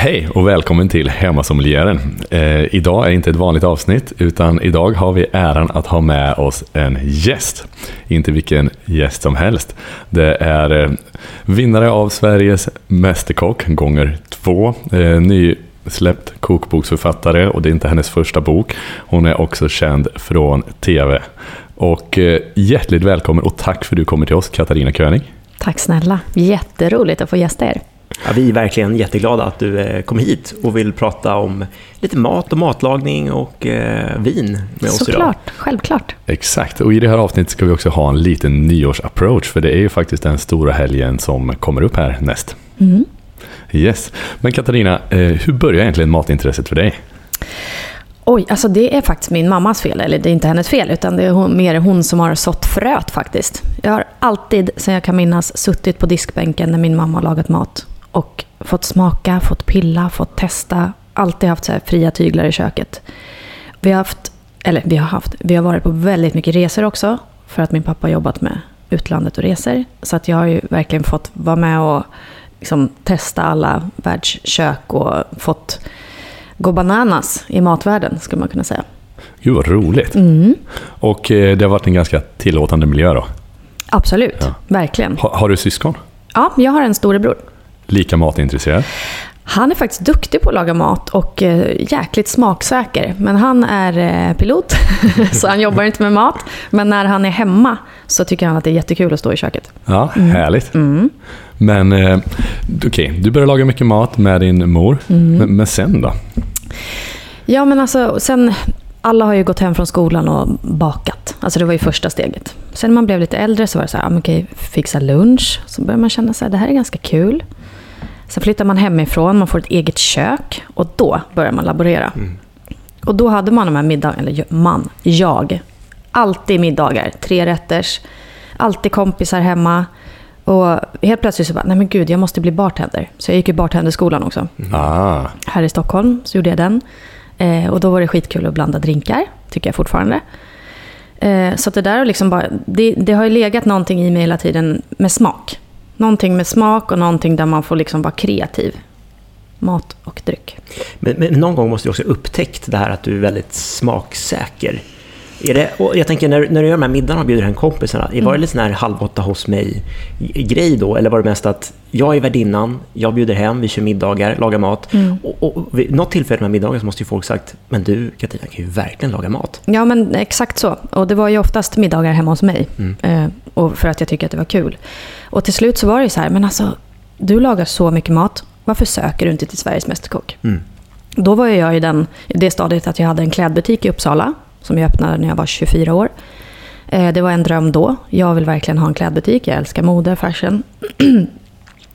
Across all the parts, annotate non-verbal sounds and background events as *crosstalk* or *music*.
Hej och välkommen till Hemmasommelieren. Eh, idag är inte ett vanligt avsnitt utan idag har vi äran att ha med oss en gäst. Inte vilken gäst som helst. Det är eh, vinnare av Sveriges Mästerkock gånger två. Eh, nysläppt kokboksförfattare och det är inte hennes första bok. Hon är också känd från TV. Och eh, hjärtligt välkommen och tack för att du kommer till oss Katarina König. Tack snälla. Jätteroligt att få gästa er. Ja, vi är verkligen jätteglada att du eh, kom hit och vill prata om lite mat och matlagning och eh, vin med oss Såklart, idag. självklart. Exakt, och i det här avsnittet ska vi också ha en liten nyårsapproach för det är ju faktiskt den stora helgen som kommer upp här näst. Mm. Yes. Men Katarina, eh, hur började egentligen matintresset för dig? Oj, alltså det är faktiskt min mammas fel. Eller det är inte hennes fel, utan det är hon, mer hon som har sått fröet faktiskt. Jag har alltid, sen jag kan minnas, suttit på diskbänken när min mamma har lagat mat. Och fått smaka, fått pilla, fått testa. Alltid haft så fria tyglar i köket. Vi har haft, eller vi har haft, vi har varit på väldigt mycket resor också. För att min pappa har jobbat med utlandet och resor. Så att jag har ju verkligen fått vara med och liksom testa alla världskök och fått gå bananas i matvärlden, skulle man kunna säga. Gud vad roligt. Mm. Och eh, det har varit en ganska tillåtande miljö då. Absolut, Ja. verkligen. Ha, har du syskon? Ja, jag har en storebror. Lika matintresserad? Han är faktiskt duktig på att laga mat och eh, jäkligt smaksäker. Men han är eh, pilot, *laughs* så han jobbar inte med mat. Men när han är hemma så tycker han att det är jättekul att stå i köket. Ja, härligt. Mm. Men eh, okej, du började laga mycket mat med din mor. Mm. Men, men sen då? Ja, men alltså sen... Alla har ju gått hem från skolan och bakat. Alltså det var ju första steget. Sen när man blev lite äldre så var det så här, ah, okej, fixa lunch. Så började man känna så här, det här är ganska kul. Sen flyttar man hemifrån, man får ett eget kök. Och då börjar man laborera. Och då hade man de här middagarna, eller man, jag. Alltid middagar, tre rätters. Alltid kompisar hemma. Och helt plötsligt så bara, nej men gud, jag måste bli bartender. Så jag gick ju bartenderskolan också Ah, här i Stockholm, så gjorde jag den. Eh, och då var det skitkul att blanda drinkar, tycker jag fortfarande. Eh, så att det där har liksom bara, det, det har ju legat någonting i mig hela tiden med smak. Någonting med smak och någonting där man får liksom vara kreativ. Mat och dryck. Men, men någon gång måste du också ha upptäckt det här att du är väldigt smaksäker. Är det, och jag tänker när, när du gör de här middagarna och bjuder hem kompisarna, var det lite sån här halv åtta hos mig-grej då? Eller var det mest att jag är värdinnan, jag bjuder hem, vi kör middagar, lagar mat. Och, och vid något tillfälle med middagar så måste ju folk sagt, men du Katarina kan ju verkligen laga mat. Ja, men exakt så. Och det var ju oftast middagar hemma hos mig. Eh, och för att jag tycker att det var kul. Och till slut så var det så här, men alltså, du lagar så mycket mat. Varför söker du inte till Sveriges Mästerkock? Mm. Då var jag i den, i det stadiet att jag hade en klädbutik i Uppsala. Som jag öppnade när jag var 24 år. Eh, det var en dröm då. Jag vill verkligen ha en klädbutik. Jag älskar mode, fashion. *clears throat*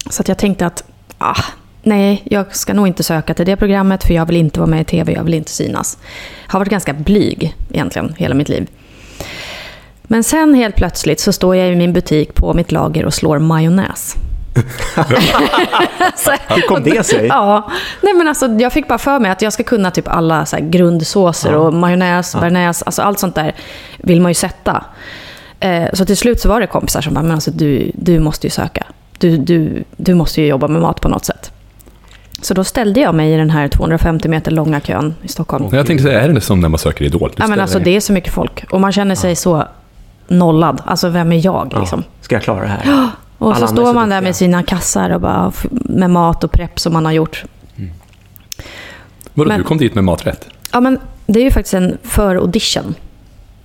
så att jag tänkte att, ah, nej, jag ska nog inte söka till det programmet. För jag vill inte vara med i tv, jag vill inte synas. Jag har varit ganska blyg egentligen hela mitt liv. Men sen helt plötsligt så står jag i min butik på mitt lager och slår majonnäs. *laughs* Så- Hur kom det sig? Ja, nej men alltså jag fick bara för mig att jag ska kunna typ alla så här grundsåser och majonnäs, bearnaise, alltså allt sånt där vill man ju sätta. Eh, så till slut så var det kompisar som bara, men alltså du, du måste ju söka. Du, du, du måste ju jobba med mat på något sätt. Så då ställde jag mig i den här 250 meter långa kön i Stockholm. jag tänkte säga, är det som när man söker Idol? Ja, men alltså det är så mycket folk och man känner sig så nollad. Alltså vem är jag Ja, liksom? ska jag klara det här? Och Alla så står man där med sina kassar och bara med mat och prepp som man har gjort. Vadå, men- du kom dit med maträtt? Ja, men det är ju faktiskt en för-audition.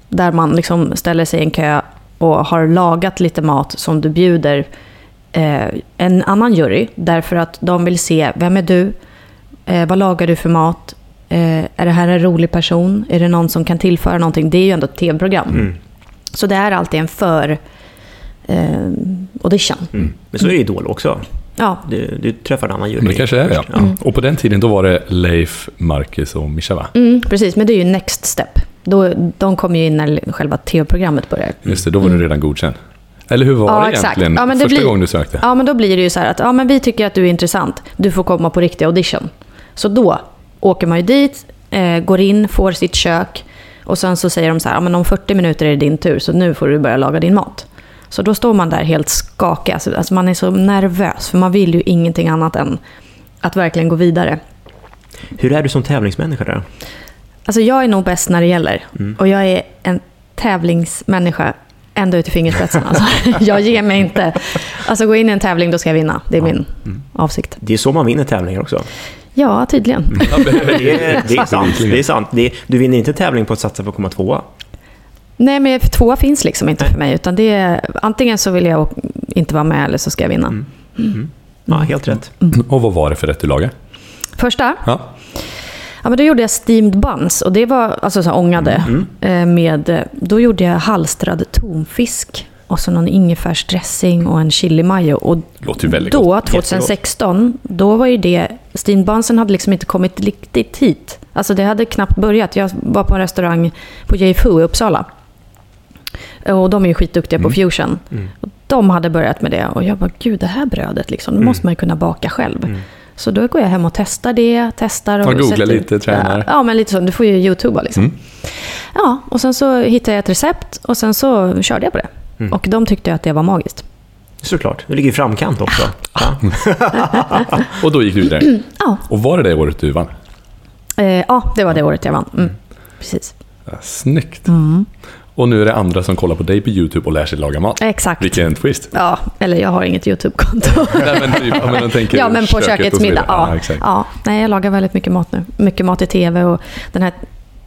Där man liksom ställer sig i en kö och har lagat lite mat som du bjuder eh, en annan jury. Därför att de vill se, vem är du? Eh, vad lagar du för mat? Eh, är det här en rolig person? Är det någon som kan tillföra någonting? Det är ju ändå ett tv-program. Mm. Så det är alltid en för eh, audition. Mm. Men så är det Idol också. Ja, Du, du träffar en annan jury. Men det kanske är det, ja. först. Mm. Och på den tiden då var det Leif, Marcus och Mischa va? mm, precis. Men det är ju next step. Då, de kommer ju in när själva tv-programmet börjar. Just det, då var du redan godkänd. Eller hur var Mm. Ja, det egentligen Ja, men det första blir- gången du sökte? Ja, men då blir det ju så här att ja, men vi tycker att du är intressant. Du får komma på riktig audition. Så då åker man ju dit, eh, går in, får sitt kök och sen så säger de så här, ja, men om 40 minuter är det din tur så nu får du börja laga din mat. Så då står man där helt skakig, alltså, alltså man är så nervös för man vill ju ingenting annat än att verkligen gå vidare. Hur är du som tävlingsmänniska då? Alltså jag är nog bäst när det gäller. Mm. Och jag är en tävlingsmänniska ända ut i fingerspetsen. Alltså. *laughs* Jag ger mig inte. Alltså gå in i en tävling, då ska jag vinna. Det är min Mm. avsikt. Det är så man vinner tävlingar också. Ja, tydligen. *laughs* Det är, det är sant. Det är sant. Det är, du vinner inte tävling på att satsa på att komma tvåa. Nej, men tvåa finns liksom inte Nej. för mig. Utan det är, antingen så vill jag inte vara med eller så ska jag vinna. Mm. Mm. Ja, helt rätt. Och vad var det för rätt du lagade? Första, Ja. ja, men då gjorde jag steamed buns. Och det var alltså så här ångade. Mm. eh, Med, då gjorde jag halstrad tonfisk. Och så någon ingefärsdressing och en chili mayo. Och Låter ju väldigt då, gott. 2016, då var ju det... Steamed bunsen hade liksom inte kommit riktigt hit. Alltså det hade knappt börjat. Jag var på en restaurang på JFU i Uppsala. Och de är ju skitduktiga på fusion. Mm. De hade börjat med det och jag bara, gud det här brödet liksom, det måste man ju kunna baka själv. Mm. Så då går jag hem och testar det, testar och... Googlar lite, tränar. Ja, men lite så. Du får ju youtuba liksom. Mm. Ja, och sen så hittade jag ett recept och sen så körde jag på det. Mm. Och de tyckte att det var magiskt. Såklart. Du ligger i framkant också. Ja. *laughs* Och då gick du vidare. *clears throat* Ja, Och var det det året du vann? eh, ja det var det året jag vann. Mm. Precis. Ja, snyggt. Och nu är det andra som kollar på dig på YouTube och lär sig laga mat. Exakt. Vilken twist. Ja, eller jag har inget YouTube-konto. *laughs* Nej, men typ, men de tänker ja, men på köket kökets middag. Ja, Ja, ja. Nej, jag lagar väldigt mycket mat nu. Mycket mat i tv och den här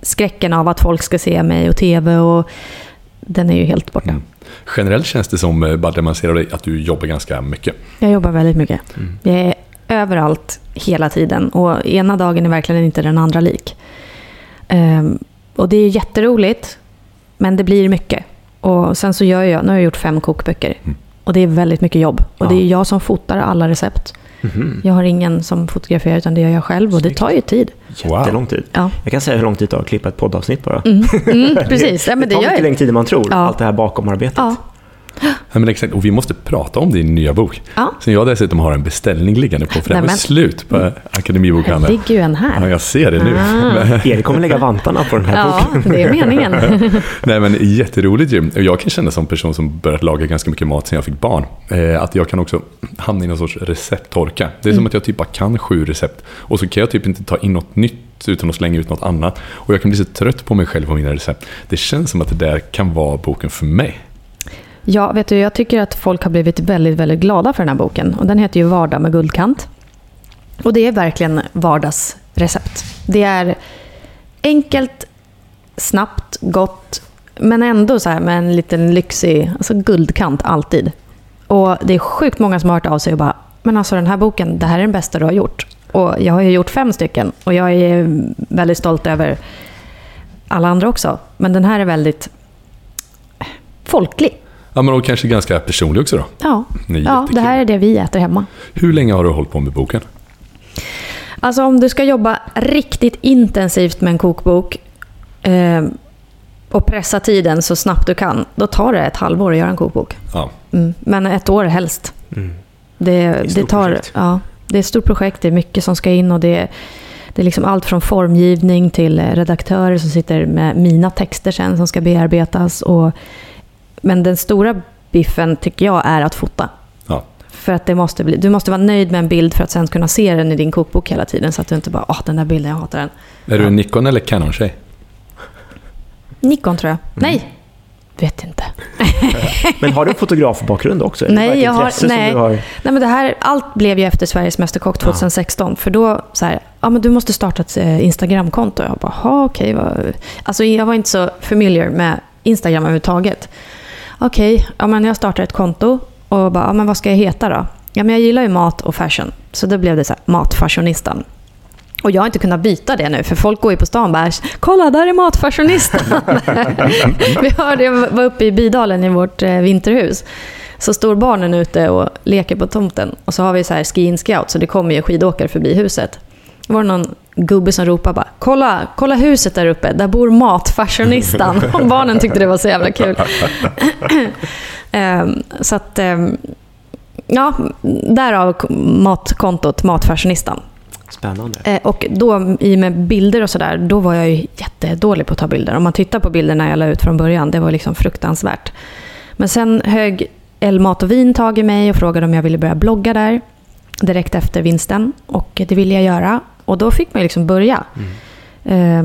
skräcken av att folk ska se mig och tv och den är ju helt borta. Mm. Generellt känns det som, eh, bara när man ser dig, att du jobbar ganska mycket. Jag jobbar väldigt mycket. Mm. Jag är överallt hela tiden och ena dagen är verkligen inte den andra lik. Ehm, och det är jätteroligt, men det blir mycket. Och sen så gör jag, nu har jag gjort fem kokböcker. Mm. Och det är väldigt mycket jobb. Och det Ja. är jag som fotar alla recept. Mhm. Jag har ingen som fotograferar utan det gör jag själv och det tar ju tid. Jättelång tid. Ja, Jag kan säga hur lång tid det tar att klippa ett poddavsnitt bara. mm, mm, *laughs* precis. Ja, men det tar mycket längre tid än man tror. Ja. Allt det här bakom arbetet. Ja, Ja, men exakt. Och vi måste prata om din nya bok. ja. Som jag dessutom har en beställning liggande på, för den men- slut på det Akademibokhandeln. ligger ju en Ja, här. jag ser det nu. Ah. Erik kommer lägga vantarna på den här Ja, boken. det är meningen. *laughs* Nej men jätteroligt ju. Jag kan känna som person som börjat laga ganska mycket mat sedan jag fick barn. Eh, att jag kan också hamna i någon sorts recepttorka. Det är som att jag typ bara kan sju recept. Och så kan jag typ inte ta in något nytt utan att slänga ut något annat. Och jag kan bli så trött på mig själv och mina recept. Det känns som att det där kan vara boken för mig. Ja, vet du, jag tycker att folk har blivit väldigt, väldigt glada för den här boken. Och den heter ju Vardag med guldkant. Och det är verkligen vardagsrecept. Det är enkelt, snabbt, gott, men ändå så här med en liten lyxig alltså guldkant alltid. Och det är sjukt många som har hört av sig och bara, men alltså den här boken, det här är den bästa du har gjort. Och jag har ju gjort fem stycken och jag är väldigt stolt över alla andra också. Men den här är väldigt folklig. Ja men och kanske ganska personlig också då. Ja, Det är ja det här är det vi äter hemma. Hur länge har du hållit på med boken? Alltså om du ska jobba riktigt intensivt med en kokbok eh, och pressa tiden så snabbt du kan, då tar det ett halvår att göra en kokbok. Ja. Mm. Men ett år helst. Mm. Det, det, stort tar, projekt. ja, det är ett stort projekt, det är mycket som ska in och det, det är liksom allt från formgivning till redaktörer som sitter med mina texter sen som ska bearbetas. Och, men den stora biffen tycker jag är att fota. ja. För att det måste bli, du måste vara nöjd med en bild för att sen kunna se den i din kokbok hela tiden. Så att du inte bara, åh den där bilden, jag hatar den. Är du en Nikon eller Canon-tjej? Nikon tror jag. Mm. Nej, vet inte. *laughs* Men har du en fotografbakgrund också? Nej, jag har- nej. har... Nej, men det här, allt blev ju efter Sveriges Mästerkock 2016. För då så här, ja men du måste starta ett eh, Instagramkonto. Jag bara, "Ha, okej. vad-" Alltså jag var inte så familiar med Instagram överhuvudtaget. Okej, ja men jag startar ett konto och bara, ja men vad ska jag heta då? Ja men jag gillar ju mat och fashion. Så då blev det så här, matfashionisten. Och jag har inte kunnat byta det nu, för folk går ju på stan och bara “Kolla, där är Matfashionisten! *laughs* Vi hörde, jag var uppe i Bydalen i vårt eh, vinterhus. Så står barnen ute och leker på tomten. Och så har vi så här ski-in scout, så det kommer ju skidåkare förbi huset. Var det någon gubbe som ropade bara “Kolla, kolla huset där uppe, där bor matfashionistan!” *laughs* Och barnen tyckte det var så jävla kul. *laughs* Ehm, så att, ehm, ja, därav matkontot Matfashionistan. Spännande. Eh, Och då i med bilder och sådär, då var jag ju jättedålig på att ta bilder. Om man tittar på bilderna jag la ut från början, det var liksom fruktansvärt. Men sen högg El Mat och Vin tag i mig och frågade om jag ville börja blogga där. direkt efter vinsten. Och det ville jag göra. Och då fick man liksom börja. Eh,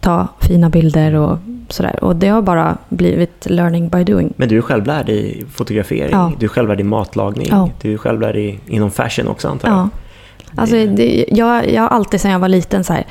ta fina bilder och sådär. Och det har bara blivit learning by doing. Men du är självlärd i fotografering, Ja. du är självlärd i matlagning, Ja. du är självlärd i, inom fashion också antar jag. Ja. Alltså, det, jag, jag har alltid sedan jag var liten så här,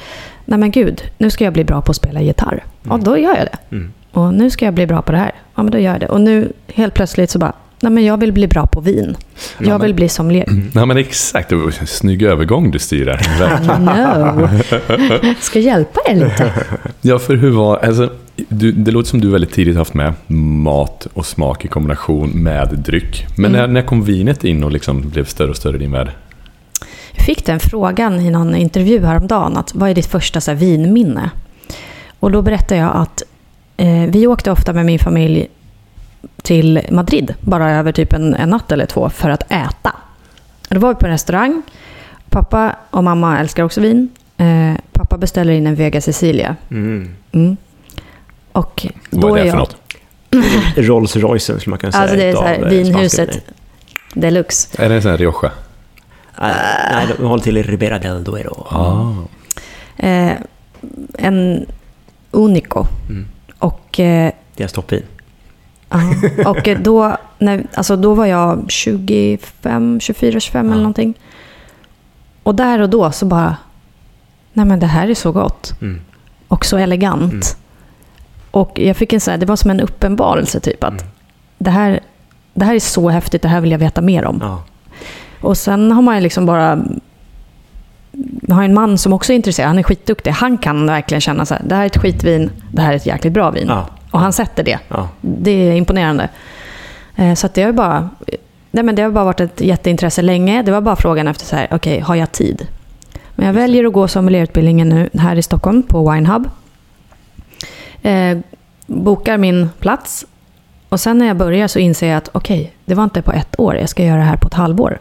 nej men gud, nu ska jag bli bra på att spela gitarr. Ja, då gör jag det. Mm. Och nu ska jag bli bra på det här. Ja, men då gör jag det. Och nu helt plötsligt så bara, nej men jag vill bli bra på vin. Jag men- vill bli sommelier. Nej men exakt, det var en snygg övergång du styr där. No. *laughs* Ska hjälpa er lite. Ja, för hur var... Alltså, du, det låter som du väldigt tidigt haft med mat och smak i kombination med dryck. Men när, när kom vinet in och liksom blev större och större i din värld? Jag fick den frågan i någon intervju häromdagen. Att, vad är ditt första så här, vinminne? Och då berättade jag att eh, vi åkte ofta med min familj till Madrid. Bara över typ en, en natt eller två för att äta. Då var vi på en restaurang. Pappa och mamma älskar också vin. Eh, pappa beställer in en Vega Sicilia. Mm. Mm. Och då Vad är det jag, för något? *laughs* Rolls Roycen skulle man kunna säga. Alltså det är så här, eh, vinhuset deluxe. Är det en sån här Rioja? Äh, nej, de håller till i Ribera del Duero. Ah. Eh, en Unico. Mm. Och eh, Deras toppvin. Ja, och då, när, alltså då var jag 25, 24, 25 eller någonting. Och där och då så bara, nej men det här är så gott. Mm. Och så elegant. Mm. Och jag fick en så här, det var som en uppenbarelse typ att Mm. det, här, det här är så häftigt, det här vill jag veta mer om. Ja. Och sen har man ju liksom bara... Jag har en man som också är intresserad, han är skitduktig. Han kan verkligen känna så här, det här är ett skitvin, det här är ett jäkligt bra vin. Ja. Och han sätter det. Ja. Det är imponerande. Eh, Så att det har bara... Nej men det har bara varit ett jätteintresse länge. Det var bara frågan efter så här, okej, har jag tid? Men jag väljer att gå sommelierutbildningen nu här i Stockholm på Winehub. Eh, bokar min plats. Och sen när jag börjar så inser jag att okej, det var inte på ett år, jag ska göra det här på ett halvår.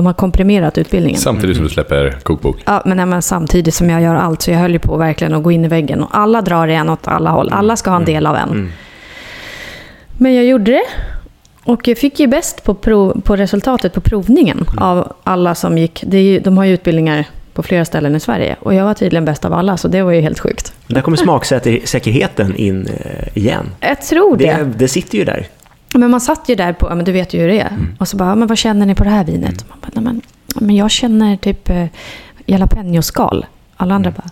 De har komprimerat utbildningen. Samtidigt som du släpper kokbok. Ja, men, nej, men samtidigt som jag gör allt, så jag höll ju på verkligen att gå in i väggen. Och alla drar i en åt alla håll. Alla ska ha en del av en. Mm. Men jag gjorde det. Och jag fick ju bäst på, prov, på resultatet på provningen av alla som gick. Det är ju, de har ju utbildningar på flera ställen i Sverige. Och jag var tydligen bäst av alla, så det var ju helt sjukt. Där kommer smaksäkerheten in eh, igen. Jag tror det. Det, det sitter ju där. Men man satt ju där på, men du vet ju hur det är. Mm. Och så bara, men vad känner ni på det här vinet? Man bara, men, men jag känner typ eh, jalapeno-skal. Alla andra bara,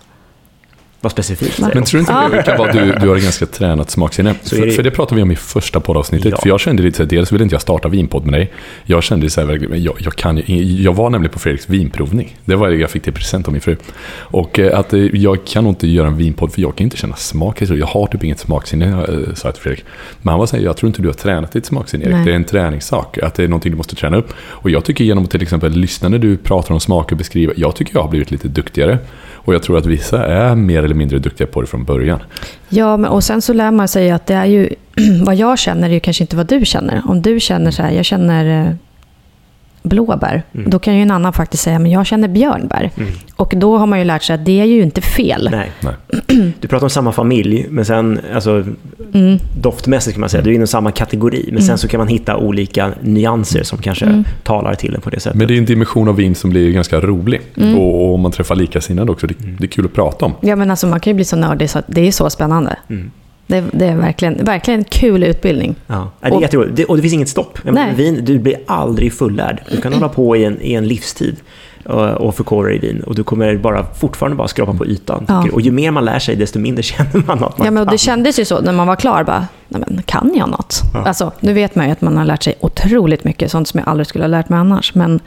Vad specifikt. Men tror du inte det kan vara att du, du har ett ganska tränat smaksinne? För, det- för det pratade vi om i första poddavsnittet. Ja. För jag kände lite så här, dels ville inte jag starta vinpodd med dig. Jag kände så här, jag, jag, kan, jag var nämligen på Fredriks vinprovning. Det var det jag fick till present av min fru. Och eh, att eh, jag kan nog inte göra en vinpodd för jag kan inte känna smak. Jag har typ inget smaksinne, eh, sa jag till Fredrik. Men han var så här, jag tror inte du har tränat ditt smaksinne Erik. Nej. Det är en träningssak. Att det är någonting du måste träna upp. Och jag tycker genom att till exempel lyssna när du pratar om smaker och beskriver. Jag tycker jag har blivit lite duktigare. Och jag tror att vissa är mer eller mindre duktiga på det från början. Ja, men, och sen så lär man sig att det är ju... *clears throat* vad jag känner är ju kanske inte vad du känner. Om du känner så här, jag känner eh, blåbär. Mm. Då kan ju en annan faktiskt säga, men jag känner björnbär. Mm. Och då har man ju lärt sig att det är ju inte fel. Nej. Nej. Du pratar om samma familj, men sen alltså, Mm. doftmässigt kan man säga, du är inom samma kategori. Men sen så kan man hitta olika nyanser som kanske Mm. talar till en på det sättet. Men det är en dimension av vin som blir ganska rolig. Mm. Och, och om man träffar likasinnade också, det, det är kul att prata om. Ja, men alltså man kan ju bli så nördig så att det är så spännande. Det, det är verkligen, verkligen en kul utbildning. Ja. Det är Och- jätteroligt. Det, och det finns inget stopp. Nej. Vin, du blir aldrig fullärd. Du kan hålla på i en, i en livstid och, och förkovra dig i vin. Och du kommer bara, fortfarande bara skrapa på ytan. Ja. Och ju mer man lär sig, desto mindre *laughs* känner man att man Ja, men det kändes ju så när man var klar. Bara, Nej, men, kan jag något? Ja. Alltså, nu vet man ju att man har lärt sig otroligt mycket, sånt som jag aldrig skulle ha lärt mig annars. Men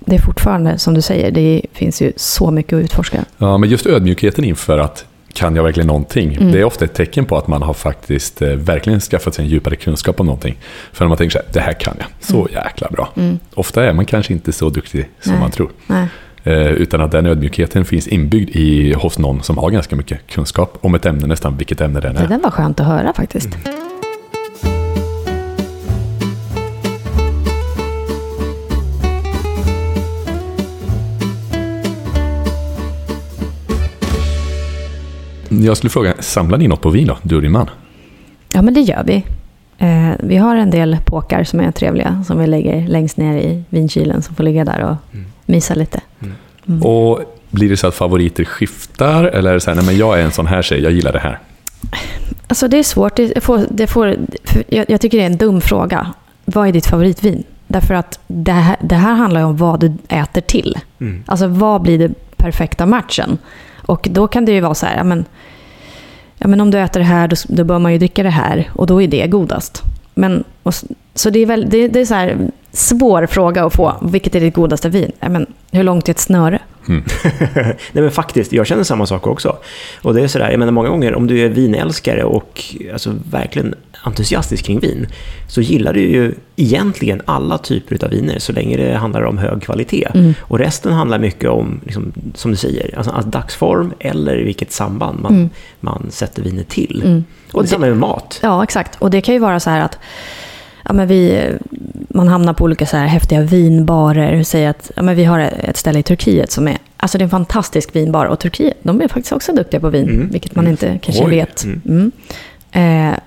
det är fortfarande, som du säger, det finns ju så mycket att utforska. Ja, men just ödmjukheten inför att kan jag verkligen någonting? Mm. Det är ofta ett tecken på att man har faktiskt eh, verkligen skaffat sig en djupare kunskap om någonting. För när man tänker så här, det här kan jag, så jäkla bra. Mm. Ofta är man kanske inte så duktig som Nej. man tror. Nej. Eh, utan att den ödmjukheten finns inbyggd i, hos någon som har ganska mycket kunskap om ett ämne, nästan vilket ämne det än Det är. där var skönt att höra faktiskt. Jag skulle fråga, samlar ni något på vin då, du och din man? Ja, men det gör vi. Eh, vi har en del påkar som är trevliga som vi lägger längst ner i vinkylen som får ligga där och Mm. mysa lite. Mm. Och blir det så att favoriter skiftar? Eller är det så här, nej men jag är en sån här tjej, jag gillar det här. Alltså det är svårt. Det får, det får, jag, jag tycker det är en dum fråga. Vad är ditt favoritvin? Därför att det här, det här handlar ju om vad du äter till. Mm. Alltså vad blir den perfekta matchen? Och då kan det ju vara så här, ja men, ja, men om du äter det här då, då bör man ju dricka det här och då är det godast. Men, och, så det är, väl, det, det är så här svår fråga att få. Vilket är ditt godaste vin? Ja, men, hur långt är ett snöre? Mm. *laughs* Nej men faktiskt, jag känner samma sak också. Och det är sådär, jag menar många gånger om du är vinälskare och alltså, verkligen entusiastisk kring vin så gillar du ju egentligen alla typer av viner så länge det handlar om hög kvalitet. Mm. Och resten handlar mycket om, liksom, som du säger, alltså, alltså dagsform eller vilket samband man, Mm. man sätter vinet till. Mm. Och det samma med mat. Ja, exakt. Och det kan ju vara så här att ja, men vi, man hamnar på olika så här häftiga vinbarer. Säger att ja, men vi har ett ställe i Turkiet som är, alltså det är en fantastisk vinbar. Och Turkiet, de är faktiskt också duktiga på vin, Mm. vilket man inte kanske vet. Mm. Mm. Eh,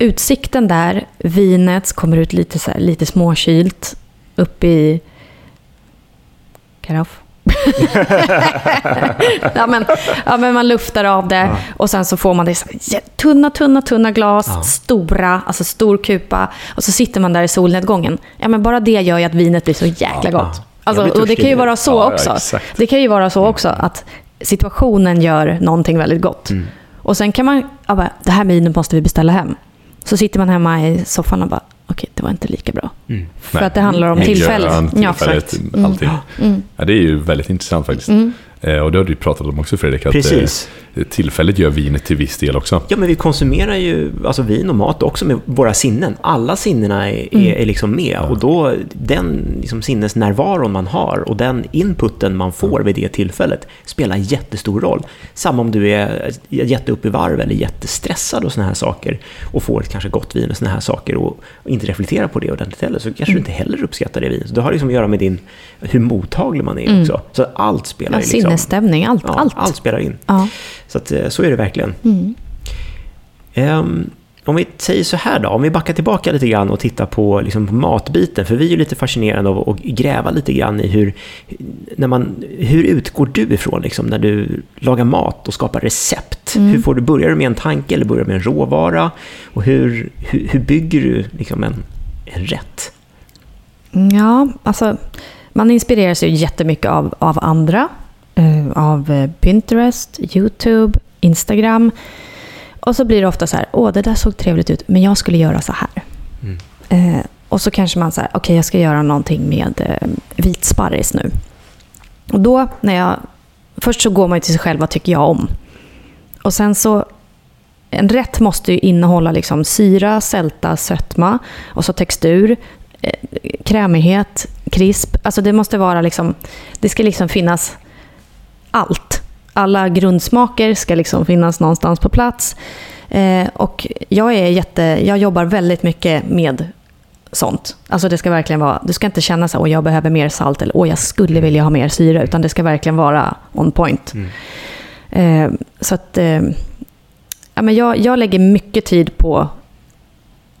utsikten där, vinet kommer ut lite, så här, lite småkylt upp i karaff. *laughs* ja, men, ja, men man luftar av det Ja. och sen så får man det jä- tunna, tunna, tunna glas, Ja. stora, alltså stor kupa och så sitter man där i solnedgången. Ja, men bara det gör ju att vinet blir så jäkla gott. Alltså, och det kan ju vara så också. Det kan ju vara så också att situationen gör någonting väldigt gott. Mm. Och sen kan man, ja, det här vinet måste vi beställa hem. Så sitter man hemma i soffan och bara, okej, det var inte lika bra. Mm. För Nej. att det handlar om Miljön, tillfället. Ja, tillfället. Mm. allting. Mm. Ja, det är ju väldigt intressant faktiskt. Mm. Eh, och det har du ju pratat om också Fredrik, att Precis. eh, tillfället gör vinet till viss del också. Ja, men vi konsumerar ju alltså vin och mat också med våra sinnen. Alla sinnena är, är, är liksom med. Och då, den liksom sinnesnärvaron man har och den inputen man får vid det tillfället spelar jättestor roll. Samma om du är jätteupp i varv eller jättestressad och såna här saker och får ett kanske gott vin och såna här saker och, och inte reflekterar på det ordentligt heller så kanske du inte heller uppskattar det vinet. Så det har liksom att göra med din, hur mottaglig man är också. Så allt spelar Ja, ju liksom... sinnesstämning, allt. Ja, allt. allt spelar in. Ja. Så att, eh, så är det verkligen. Mm. Ehm, om vi säger så här då, om vi backar tillbaka lite grann och tittar på, liksom, på matbiten, för vi är ju lite fascinerade av att gräva lite grann i hur, när man, hur utgår du ifrån liksom, när du lagar mat och skapar recept? Mm. Hur får du, börjar du med en tanke eller börjar du med en råvara? Och hur, hur, hur bygger du liksom, en, en rätt? Ja, alltså man inspireras ju jättemycket av, av andra. Eh, av eh, Pinterest, YouTube, Instagram. Och så blir det ofta så här, åh det där såg trevligt ut, men jag skulle göra så här. Mm. Eh, och så kanske man säger, okej jag ska göra någonting med eh, vitsparris nu. Och då när jag, först så går man till sig själv, vad tycker jag om? Och sen så, en rätt måste ju innehålla liksom syra, sälta, sötma och så textur, eh, krämighet, krisp. Alltså det måste vara liksom, det ska liksom finnas allt. Alla grundsmaker ska liksom finnas någonstans på plats. Eh, och jag, är jätte, jag jobbar väldigt mycket med sånt. Alltså det ska verkligen vara, du ska inte känna så att jag behöver mer salt eller åh jag skulle vilja ha mer syra, utan det ska verkligen vara on point. Mm. Eh, så att eh, ja, men jag, jag lägger mycket tid på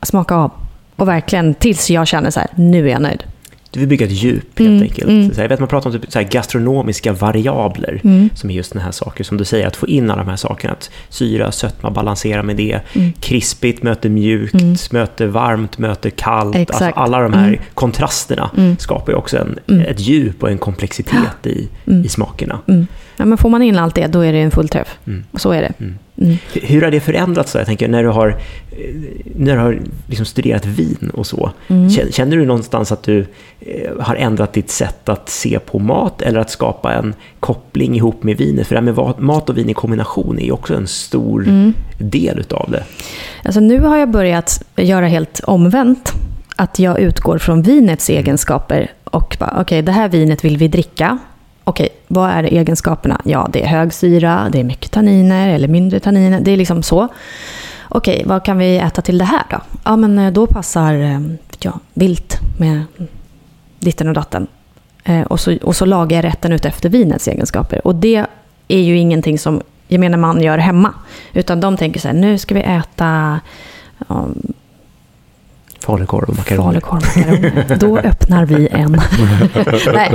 att smaka av. Och verkligen tills jag känner så här, nu är jag nöjd. Du vill bygga ett djup helt Mm, enkelt. mm. Så jag vet man pratar om typ så här gastronomiska variabler. Mm. som är just den här saker som du säger, att få in alla de här sakerna. Att syra, sötma, balansera med det. Mm. Krispigt möter mjukt, Mm. möter varmt, möter kallt. Alltså alla de här Mm. kontrasterna skapar ju också en, ett djup och en komplexitet i, i smakerna. Mm. Ja, men får man in allt det, då är det en fullträff. Mm. Och så är det. Mm. Mm. Hur- har det förändrats då? Jag tänker när du har, eh, när du har liksom studerat vin och så. Mm. Kä- Känner du någonstans att du eh, har ändrat ditt sätt att se på mat eller att skapa en koppling ihop med vinet? För det här med mat och vin i kombination är ju också en stor Mm. del utav det. Alltså nu har jag börjat göra helt omvänt. Att jag utgår från vinets egenskaper och bara, okej, det här vinet vill vi dricka. Okej, vad är egenskaperna? Ja, det är hög syra, det är mycket tanniner eller mindre tanniner. Det är liksom så. Okej, vad kan vi äta till det här då? Ja, men eh, då passar eh, ja, vilt med ditten och datten. Eh, och, så, och så lagar jag rätten ut efter vinets egenskaper. Och det är ju ingenting som gemene man gör hemma. Utan de tänker så här, nu ska vi äta ja, Falukorv och makaroner. Falukorv och makaroner. Då öppnar vi en. *laughs* Nej.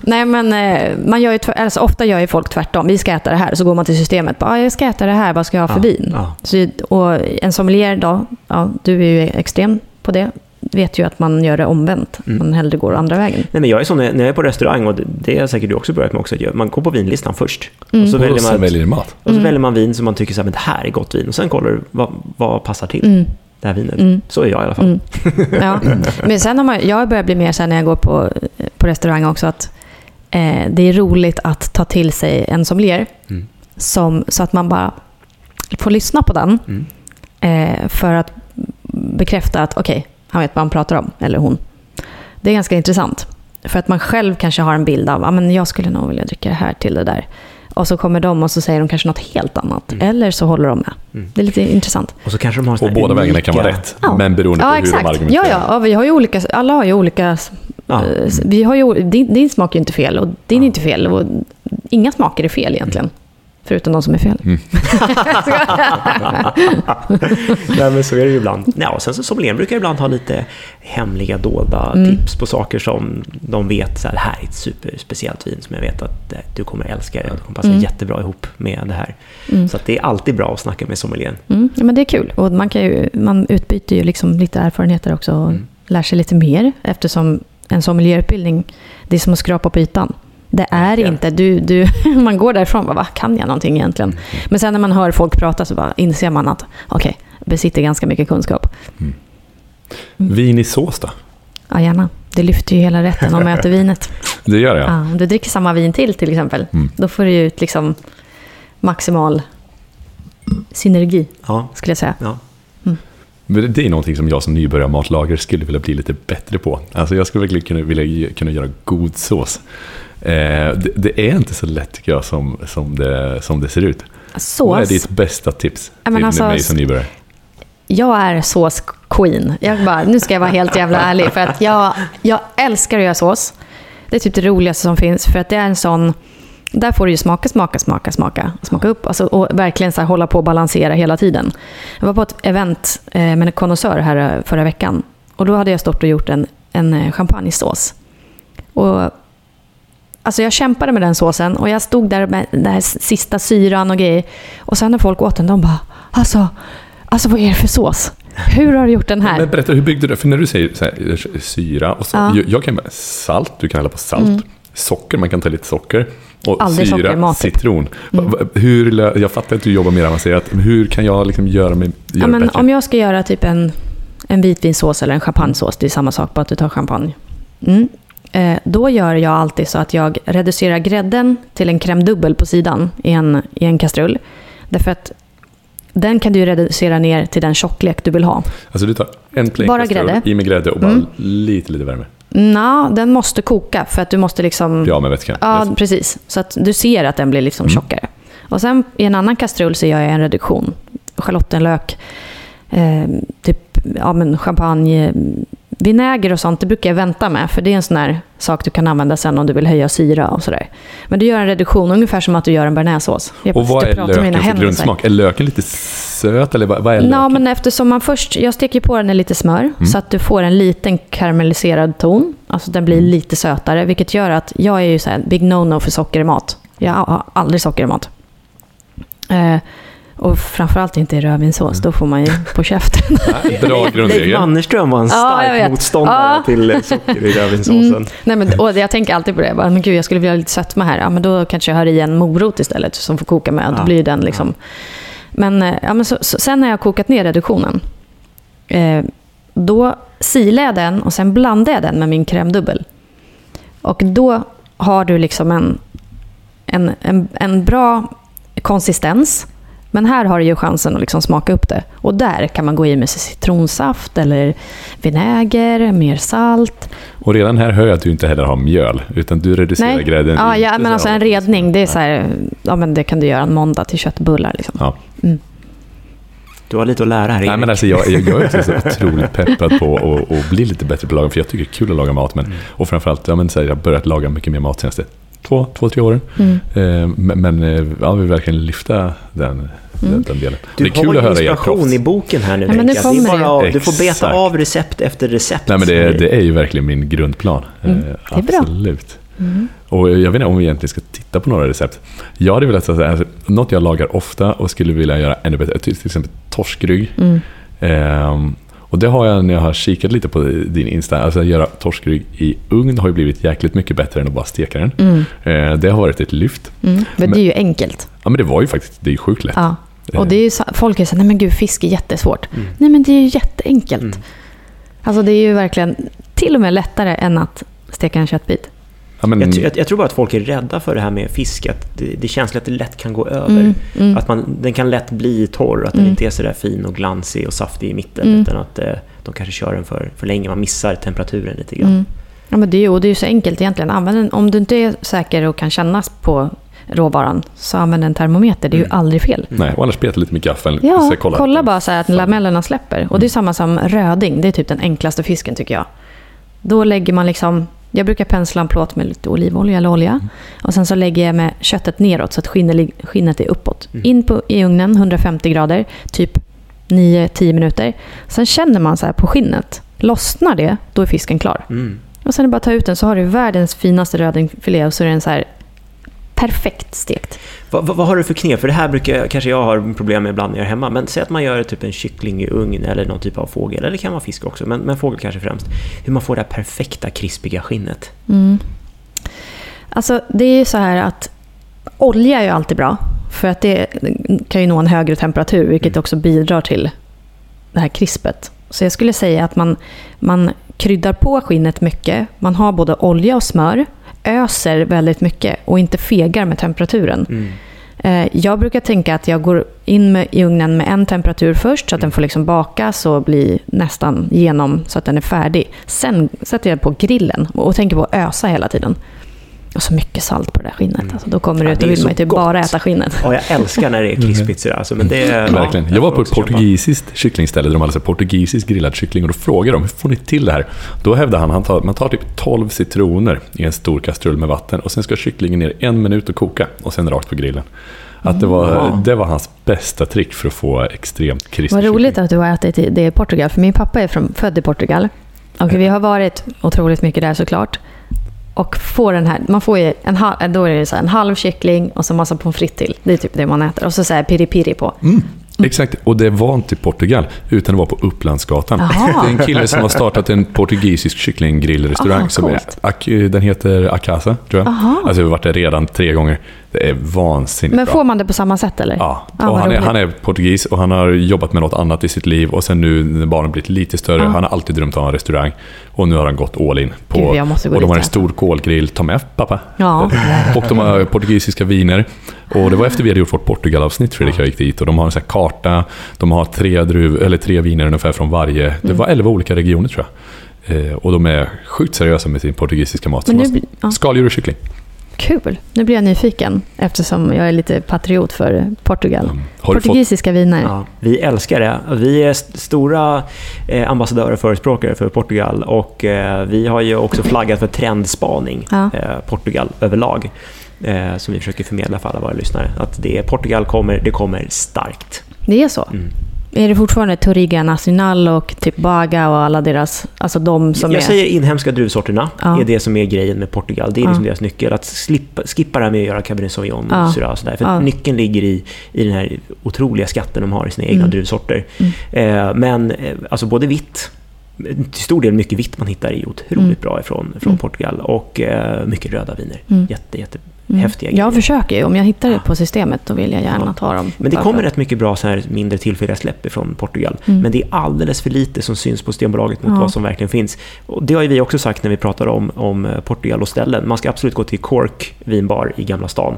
Nej, men eh, man gör ju, alltså, ofta gör ju folk tvärtom. Vi ska äta det här. Så går man till systemet. Bara, "Ah, jag ska äta det här. Vad ska jag ha för Ja, vin? ja. Så, och en sommelier då, ja, du är ju extrem på det. Vet ju att man gör det omvänt. Mm. Man hellre går andra vägen. Nej, men jag är sån när när jag är på restaurang, och det- har säkert du också börjat med också, att göra. man går på vinlistan först. Mm. Och så, väljer Och man, väljer mat. och så väljer man vin som man tycker så här, men det här är gott vin. Och sen kollar du vad, vad passar till Mm. Det här vinet. Mm. Så är jag i alla fall. Mm. *laughs* Ja. Men sen har man, jag börjar bli mer så när jag går på, på restaurang också att eh, det är roligt att ta till sig en sommelier Mm. som, så att man bara får lyssna på den Mm. eh, för att bekräfta att okej, han vet vad han pratar om, eller hon. Det är ganska intressant. För att man själv kanske har en bild av att men jag skulle nog vilja dricka det här till det där. Och så kommer de och så säger de kanske något helt annat. Mm. Eller så håller de med. Mm. Det är lite intressant. Och så kanske de har Och båda vägarna kan vara rätt. Ja. Men beroende på Ja, hur de argumenterar. Ja, ja, ja, vi har ju olika, alla har ju olika... Ja. eh, Vi har ju, din, din smak är ju inte fel och din är inte fel. Och inga smaker är fel egentligen. Förutom de som är fel. Mm. *laughs* Nej, men så är det ju ibland. Ja, och sen så sommelieren brukar ibland ha lite hemliga, dolda Mm. tips på saker som de vet, så här, det här är ett superspeciellt vin som jag vet att eh, du kommer älska det och det kommer passa Mm. jättebra ihop med det här. Mm. Så att det är alltid bra att snacka med sommelieren. Mm, ja, men det är kul. Och man, kan ju, man utbyter ju liksom lite erfarenheter också och Mm. lär sig lite mer. Eftersom en sommelierutbildning, det är som att skrapa på ytan. Det är Verkligen. inte, du, du, *laughs* man går därifrån och bara, vad kan jag någonting egentligen? Mm. Men sen när man hör folk prata så bara inser man att, okej, jag besitter ganska mycket kunskap. Vin i sås då? Ja, gärna. Det lyfter ju hela rätten om man äter vinet. *laughs* Det gör jag. Ja, om du dricker samma vin till till exempel, Mm. då får du ju ut liksom maximal synergi, Ja, skulle jag säga. ja. Men Det är någonting som jag som nybörjarmatlagare skulle vilja bli lite bättre på. Alltså jag skulle verkligen kunna, vilja kunna göra god sås. Eh, det, det är inte så lätt tycker jag som, som, det, som det ser ut. Vad är Sås. ditt bästa tips Ja, men till alltså, mig som nybörjare? Jag är sås-queen. Jag bara, nu ska jag vara helt jävla ärlig. För att jag, jag älskar att göra sås. Det är typ det roligaste som finns. För att det är en sån... Där får du ju smaka, smaka, smaka, smaka. Smaka upp alltså, och verkligen så här hålla på och balansera hela tiden. Jag var på ett event eh, med en konnässör här eh, förra veckan. Och då hade jag stått och gjort en, en champagnesås. Och Alltså jag kämpade med den såsen och jag stod där med den här sista syran och grejer. Och sen när folk åt den, de bara alltså, alltså vad är det för sås? Hur har du gjort den här? Men berätta, hur byggde du det? För när du säger här, syra och så, Ja. jag, jag kan bara, salt, du kan hälla på salt. Mm. Socker, man kan ta lite socker. Och Aldrig socker syra, mat, typ. citron. Va- Hur, jag fattar att du jobbar mer avancerat, hur kan jag liksom göra mig göra Ja, men bättre? om jag ska göra typ en, en vitvinsås eller en champagnesås, det är samma sak, bara att du tar champagne. Mm. Eh, då gör jag alltid så att jag reducerar grädden till en crème dubbel på sidan i en, i en kastrull. Därför att den kan du reducera ner till den tjocklek du vill ha. Alltså du tar en plain Bara grädde. i med grädde och bara Mm. lite, lite värme. Nå, den måste koka för att du måste liksom... Ja, med vätskan. Ja, Yes. precis. Så att du ser att den blir liksom Mm. tjockare. Och sen i en annan kastrull så gör jag en reduktion. Schalottenlök, eh, typ ja, men champagne, vinäger och sånt, det brukar jag vänta med. För det är en sån här sak du kan använda sen om du vill höja syra och sådär. Men du gör en reduktion ungefär som att du gör en bearnaisesås. Jag Och vad är löken för grundsmak? Är löken lite söt eller vad, är Ja, löken? men eftersom man först, jag steker på den i lite smör Mm. så att du får en liten karamelliserad ton. Alltså den blir Mm. lite sötare, vilket gör att jag är ju så här big no-no för socker i mat. Jag har aldrig socker i mat. Eh, och framförallt inte i rödvinssås, då får man ju på käften. *laughs* Ja, Bra Leif grundregel. Mannerström var en Ja, stark vet. motståndare Ja. till eh, socker i rödvinssåsen. Mm. Nej, men, och jag tänker alltid på det, jag bara, men gud jag skulle vilja ha lite sötma här. Ja, men då kanske jag har i en morot istället som får koka med. Då Ja. blir ju den liksom. Men, eh, ja, men så, så, sen när jag har kokat ner reduktionen, eh, då silar jag den och sen blandar jag den med min crème dubbel. Och då har du liksom en, en, en, en bra konsistens. Men här har du ju chansen att liksom smaka upp det. Och där kan man gå i med citronsaft eller vinäger, mer salt. Och redan här hör jag att du inte heller har mjöl, utan du reducerar Nej. grädden. Ja, ja men alltså en redning, det är så här, ja men det kan du göra en måndag till köttbullar liksom. Ja. Du har lite att lära här, Nej, Erik. men alltså, jag, jag, jag är så otroligt peppad på att bli lite bättre på att laga, för jag tycker det är kul att laga mat. Men, Och framförallt, ja, men, så här, jag har börjat laga mycket mer mat senaste två, två tre åren. Mm. Eh, men men eh, ja, vi vill verkligen lyfta den, Den, den delen. Du det är kul att höra er inspiration i boken här nu, Ja, men nu Henrik. det är kommer bara, det. Du får beta Exakt. av recept efter recept. Nej, men det, det är ju verkligen min grundplan. Mm, Eh, det är bra. Absolut. Och jag vet inte om vi egentligen ska titta på några recept. Jag hade velat säga alltså, något jag lagar ofta och skulle vilja göra ännu bättre, till till exempel torskrygg. Mm. Och det har jag när jag har kikat lite på din Insta. Alltså att göra torskrygg i ugn har ju blivit jäkligt mycket bättre än att bara steka den. Mm. Eh, det har varit ett lyft. Mm. Men det är ju enkelt. Ja men det var ju faktiskt, det är ju sjukt lätt. Ja. Och det är ju, så- folk är så nej men gud, fisk är jättesvårt. Nej men det är ju jätteenkelt. Mm. Alltså det är ju verkligen till och med lättare än att steka en köttbit. Ja, men, Jag, jag, jag tror bara att folk är rädda för det här med fisk, att det, det känns att det lätt kan gå över. Mm, mm. Att man, den kan lätt bli torr, att den Mm. inte är så där fin och glansig och saftig i mitten. Mm. Utan att eh, de kanske kör den för, för länge, man missar temperaturen lite grann. Mm. Ja, men det, är ju, och det är ju så enkelt egentligen. Använd en, om du inte är säker och kan kännas på råvaran, så använd en termometer. Det är ju Mm. aldrig fel. Nej, och annars peta lite med gaffeln. Ja, Så kolla, bara så här att lamellerna släpper. Och det är samma som röding. Det är typ den enklaste fisken tycker jag. Då lägger man liksom... Jag brukar pensla en plåt med lite olivolja eller olja. Och sen så lägger jag med köttet neråt så att skinnet är uppåt. Mm. In på, i ugnen, 150 grader, typ 9-10 minuter. Sen känner man så här på skinnet. Lossnar det, då är fisken klar. Mm. Och sen är det bara att ta ut den så har du världens finaste rödingfilé och så är den så här perfekt stekt. Vad, vad, vad har du för knep? För det här brukar kanske jag har problem med ibland när jag är hemma. Men säg att man gör typ en kyckling i ugn eller någon typ av fågel. Eller det kan vara fisk också, men, men fågel kanske främst. Hur man får det här perfekta krispiga skinnet. Mm. Alltså det är ju så här att olja är ju alltid bra. För att det kan ju nå en högre temperatur vilket också bidrar till det här krispet. Så jag skulle säga att man, man kryddar på skinnet mycket. Man har både olja och smör. Öser väldigt mycket och inte fegar med temperaturen. Mm. Eh, Jag brukar tänka att jag går in med, i ugnen med en temperatur först så att den får liksom bakas och bli nästan genom så att den är färdig. Sen sätter jag på grillen och tänker på att ösa hela tiden. Och så mycket salt på det där skinnet. Alltså, då kommer det Ja, ut och är vill man ju typ bara äta skinnet. Ja, jag älskar när det är *laughs* krispigt sådär. Alltså, men det är, ja, Verkligen. Jag var på ett portugisiskt kycklingställe där de hade så portugisisk grillad kyckling och då frågade de hur får ni till det här? Då hävdade han att man tar typ 12 citroner i en stor kastrull med vatten och sen ska kycklingen ner en minut och koka och sen rakt på grillen. Att det var, Mm. det var hans bästa trick för att få extremt krispig Vad roligt kyckling. att du har ätit det i Portugal. För min pappa är från, född i Portugal. Och vi har varit otroligt mycket där såklart. Och får den här, man får ju en, halv, då är det så en halv kyckling och så massa pommes frites till. Det är typ det man äter. Och så, så här piri-piri på. Mm. Exakt, och det var inte i Portugal, utan det var på Upplandsgatan. Jaha. Det är en kille som har startat en portugisisk kycklinggrillrestaurang. Aha, som är, den heter Acasa, tror jag. Aha. Alltså, vi har varit där redan tre gånger. Det är vansinnigt Men bra. får man det på samma sätt eller? Ja, och vad han, är, han är portugis och han har jobbat med något annat i sitt liv och sen nu när barnen blivit lite större, Ja. han har alltid drömt om en restaurang och nu har han gått all in. På, Gud, jag måste gå och de har en stor kolgrill, ta med pappa. Ja. Och de har portugisiska viner. Och det var efter vi hade gjort vårt Portugal-avsnitt, Fredrik jag gick dit. Och de har en sån här karta, de har tre, druv, eller tre viner ungefär från varje. Mm. Det var elva olika regioner tror jag. Eh, och de är sjukt seriösa med sin portugisiska mat. Men nu ja. Skaldjur och kyckling. Kul. Nu blir jag nyfiken eftersom jag är lite patriot för Portugal. Mm. Du fått Portugisiska viner. Ja, vi älskar det. Vi är st- stora eh, ambassadörer och förespråkare för Portugal och eh, vi har ju också flaggat för trendspaning, Ja. eh, Portugal överlag, som vi försöker förmedla för alla våra lyssnare. Att det Portugal kommer, det kommer starkt. Det är så. Mm. Är det fortfarande Toriga Nacional och typ Baga och alla deras, alltså de som Jag är... säger inhemska druvsorterna Ja. är det som är grejen med Portugal. Det är liksom Ja. deras nyckel. Att slippa, skippa det här med att göra Cabernet Sauvignon Ja. och Syrah och sådär. För Ja. nyckeln ligger i, i den här otroliga skatten de har i sina egna Mm. druvsorter. Eh, men eh, alltså både vitt, till stor del mycket vitt man hittar är otroligt Mm. bra ifrån, från Mm. Portugal. Och eh, mycket röda viner. Mm. Jätte, jätte Mm. häftiga Jag grejer. försöker ju. Om jag hittar det på systemet då vill jag gärna Ja. ta dem. Men det kommer rätt mycket bra så här mindre tillfälliga släpp ifrån Portugal. Mm. Men det är alldeles för lite som syns på Systembolaget mot Ja. vad som verkligen finns. Och det har ju vi också sagt när vi pratar om, om eh, Portugal och ställen. Man ska absolut gå till Cork vinbar i Gamla stan.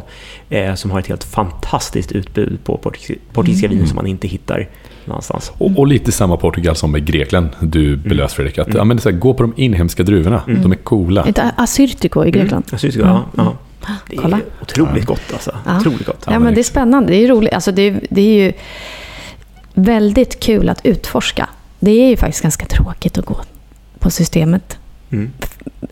Eh, som har ett helt fantastiskt utbud på portugis- portugisiska Mm. viner som man inte hittar någonstans. Och, och lite samma Portugal som med Grekland du belöst Fredrik. Att, Mm. ja, men det är så här, gå på de inhemska druvorna, de är coola. Ett Assyrtiko i Grekland. Jag syns, ja, ja. Det är Kolla. otroligt gott alltså. Ja. Otroligt gott. Ja, men det är spännande. Det är ju roligt. Alltså, det, är, det är ju väldigt kul att utforska. Det är ju faktiskt ganska tråkigt att gå på systemet. Mm.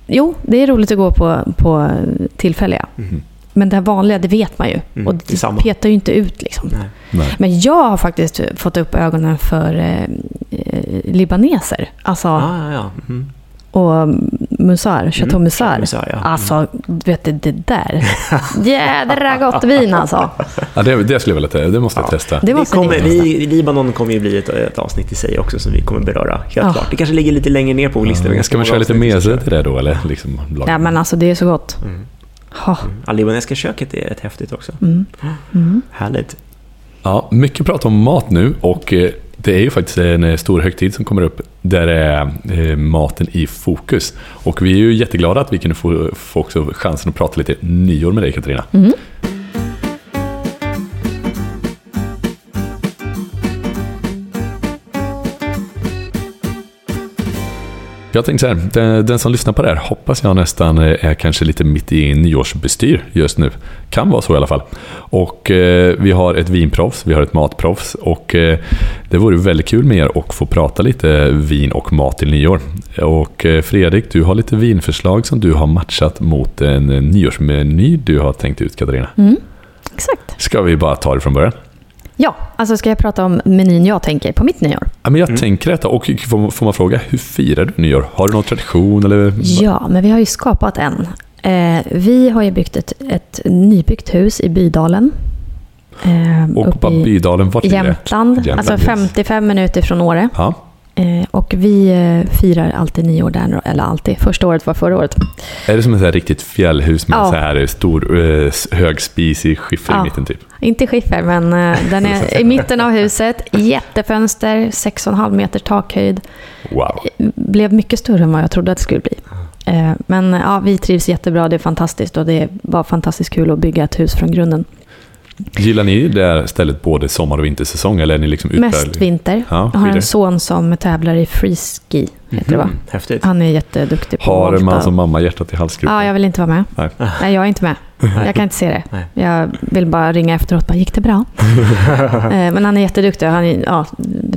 Jo, det är roligt att gå på, på tillfälliga. Mm. Men det vanliga, det vet man ju. Mm, och det är det samma. petar ju inte ut liksom. Nej. Nej. Men jag har faktiskt fått upp ögonen för eh, eh, libaneser. Alltså, Ah, ja, ja. Mm. Och Musar, Chateau Mm, Musar. Musar, ja. Mm. Alltså, vet du, det där. Jädra gott vin alltså. *laughs* Ja, det, det skulle jag vilja testa. Det måste jag testa. Det Vi måste kommer, vi, Libanon kommer ju bli ett, ett avsnitt i sig också som vi kommer beröra, helt Ja. klart. Det kanske ligger lite längre ner på vår lista. Vi har Ja, ganska ska man köra lite mese till det då? Eller liksom? Ja, men alltså det är så gott. Mm. Ha. Ja, libanesiska köket är rätt häftigt också. Mm. Mm. Härligt. Ja, mycket prat om mat nu och eh, det är ju faktiskt en eh, stor högtid som kommer upp där det är eh, maten i fokus. Och vi är ju jätteglada att vi kunde få, få också chansen att prata lite nyår med dig Katarina. Mm. Jag tänkte så här, den, den som lyssnar på det här hoppas jag nästan eh, är kanske lite mitt i nyårsbestyr just nu. Kan vara så i alla fall. Och eh, vi har ett vinproffs, vi har ett matproffs och eh, det vore väldigt kul med er att få prata lite vin och mat till nyår. Och eh, Fredrik, du har lite vinförslag som du har matchat mot en eh, nyårsmeny du har tänkt ut Katarina. Mm. Exakt. Ska vi bara ta det från början? Ja, alltså ska jag prata om menyn jag tänker på mitt nyår? Ja, men jag Mm. tänker detta och får, man fråga, hur firar du nyår? Har du någon tradition eller? Ja, men vi har ju skapat en. Eh, vi har ju byggt ett, ett nybyggt hus i Bydalen. Eh, Och i Bydalen, vart ligger det? Jämtland. Jämtland, Alltså yes. 55 minuter från Åre. Ja. Eh, och vi eh, firar alltid nyår där, eller alltid. Första året var förra året. Är det som ett riktigt fjällhus med Ja. så här stor eh, s- hög spisig skiffer Ja. i mitten typ? Inte skiffer, men *laughs* den är i mitten av huset. Jättefönster, 6,5 meters takhöjd. Wow. Blev mycket större än vad jag trodde att det skulle bli. Men ja, vi trivs jättebra, det är fantastiskt och det var fantastiskt kul att bygga ett hus från grunden. Gillar ni det här stället både sommar och vintersäsong eller är ni liksom Mest vinter. Ja, Jag har en son som tävlar i freeski, heter va? Mhm, Häftigt. Han är jätteduktig på Har man som mamma hjärtat i halsgropen? Ja, jag vill inte vara med. Nej. Nej, jag är inte med. Jag kan inte se det. Nej. Jag vill bara ringa efteråt bara, gick det bra? *laughs* Eh, Men han är jätteduktig. Han är, ja,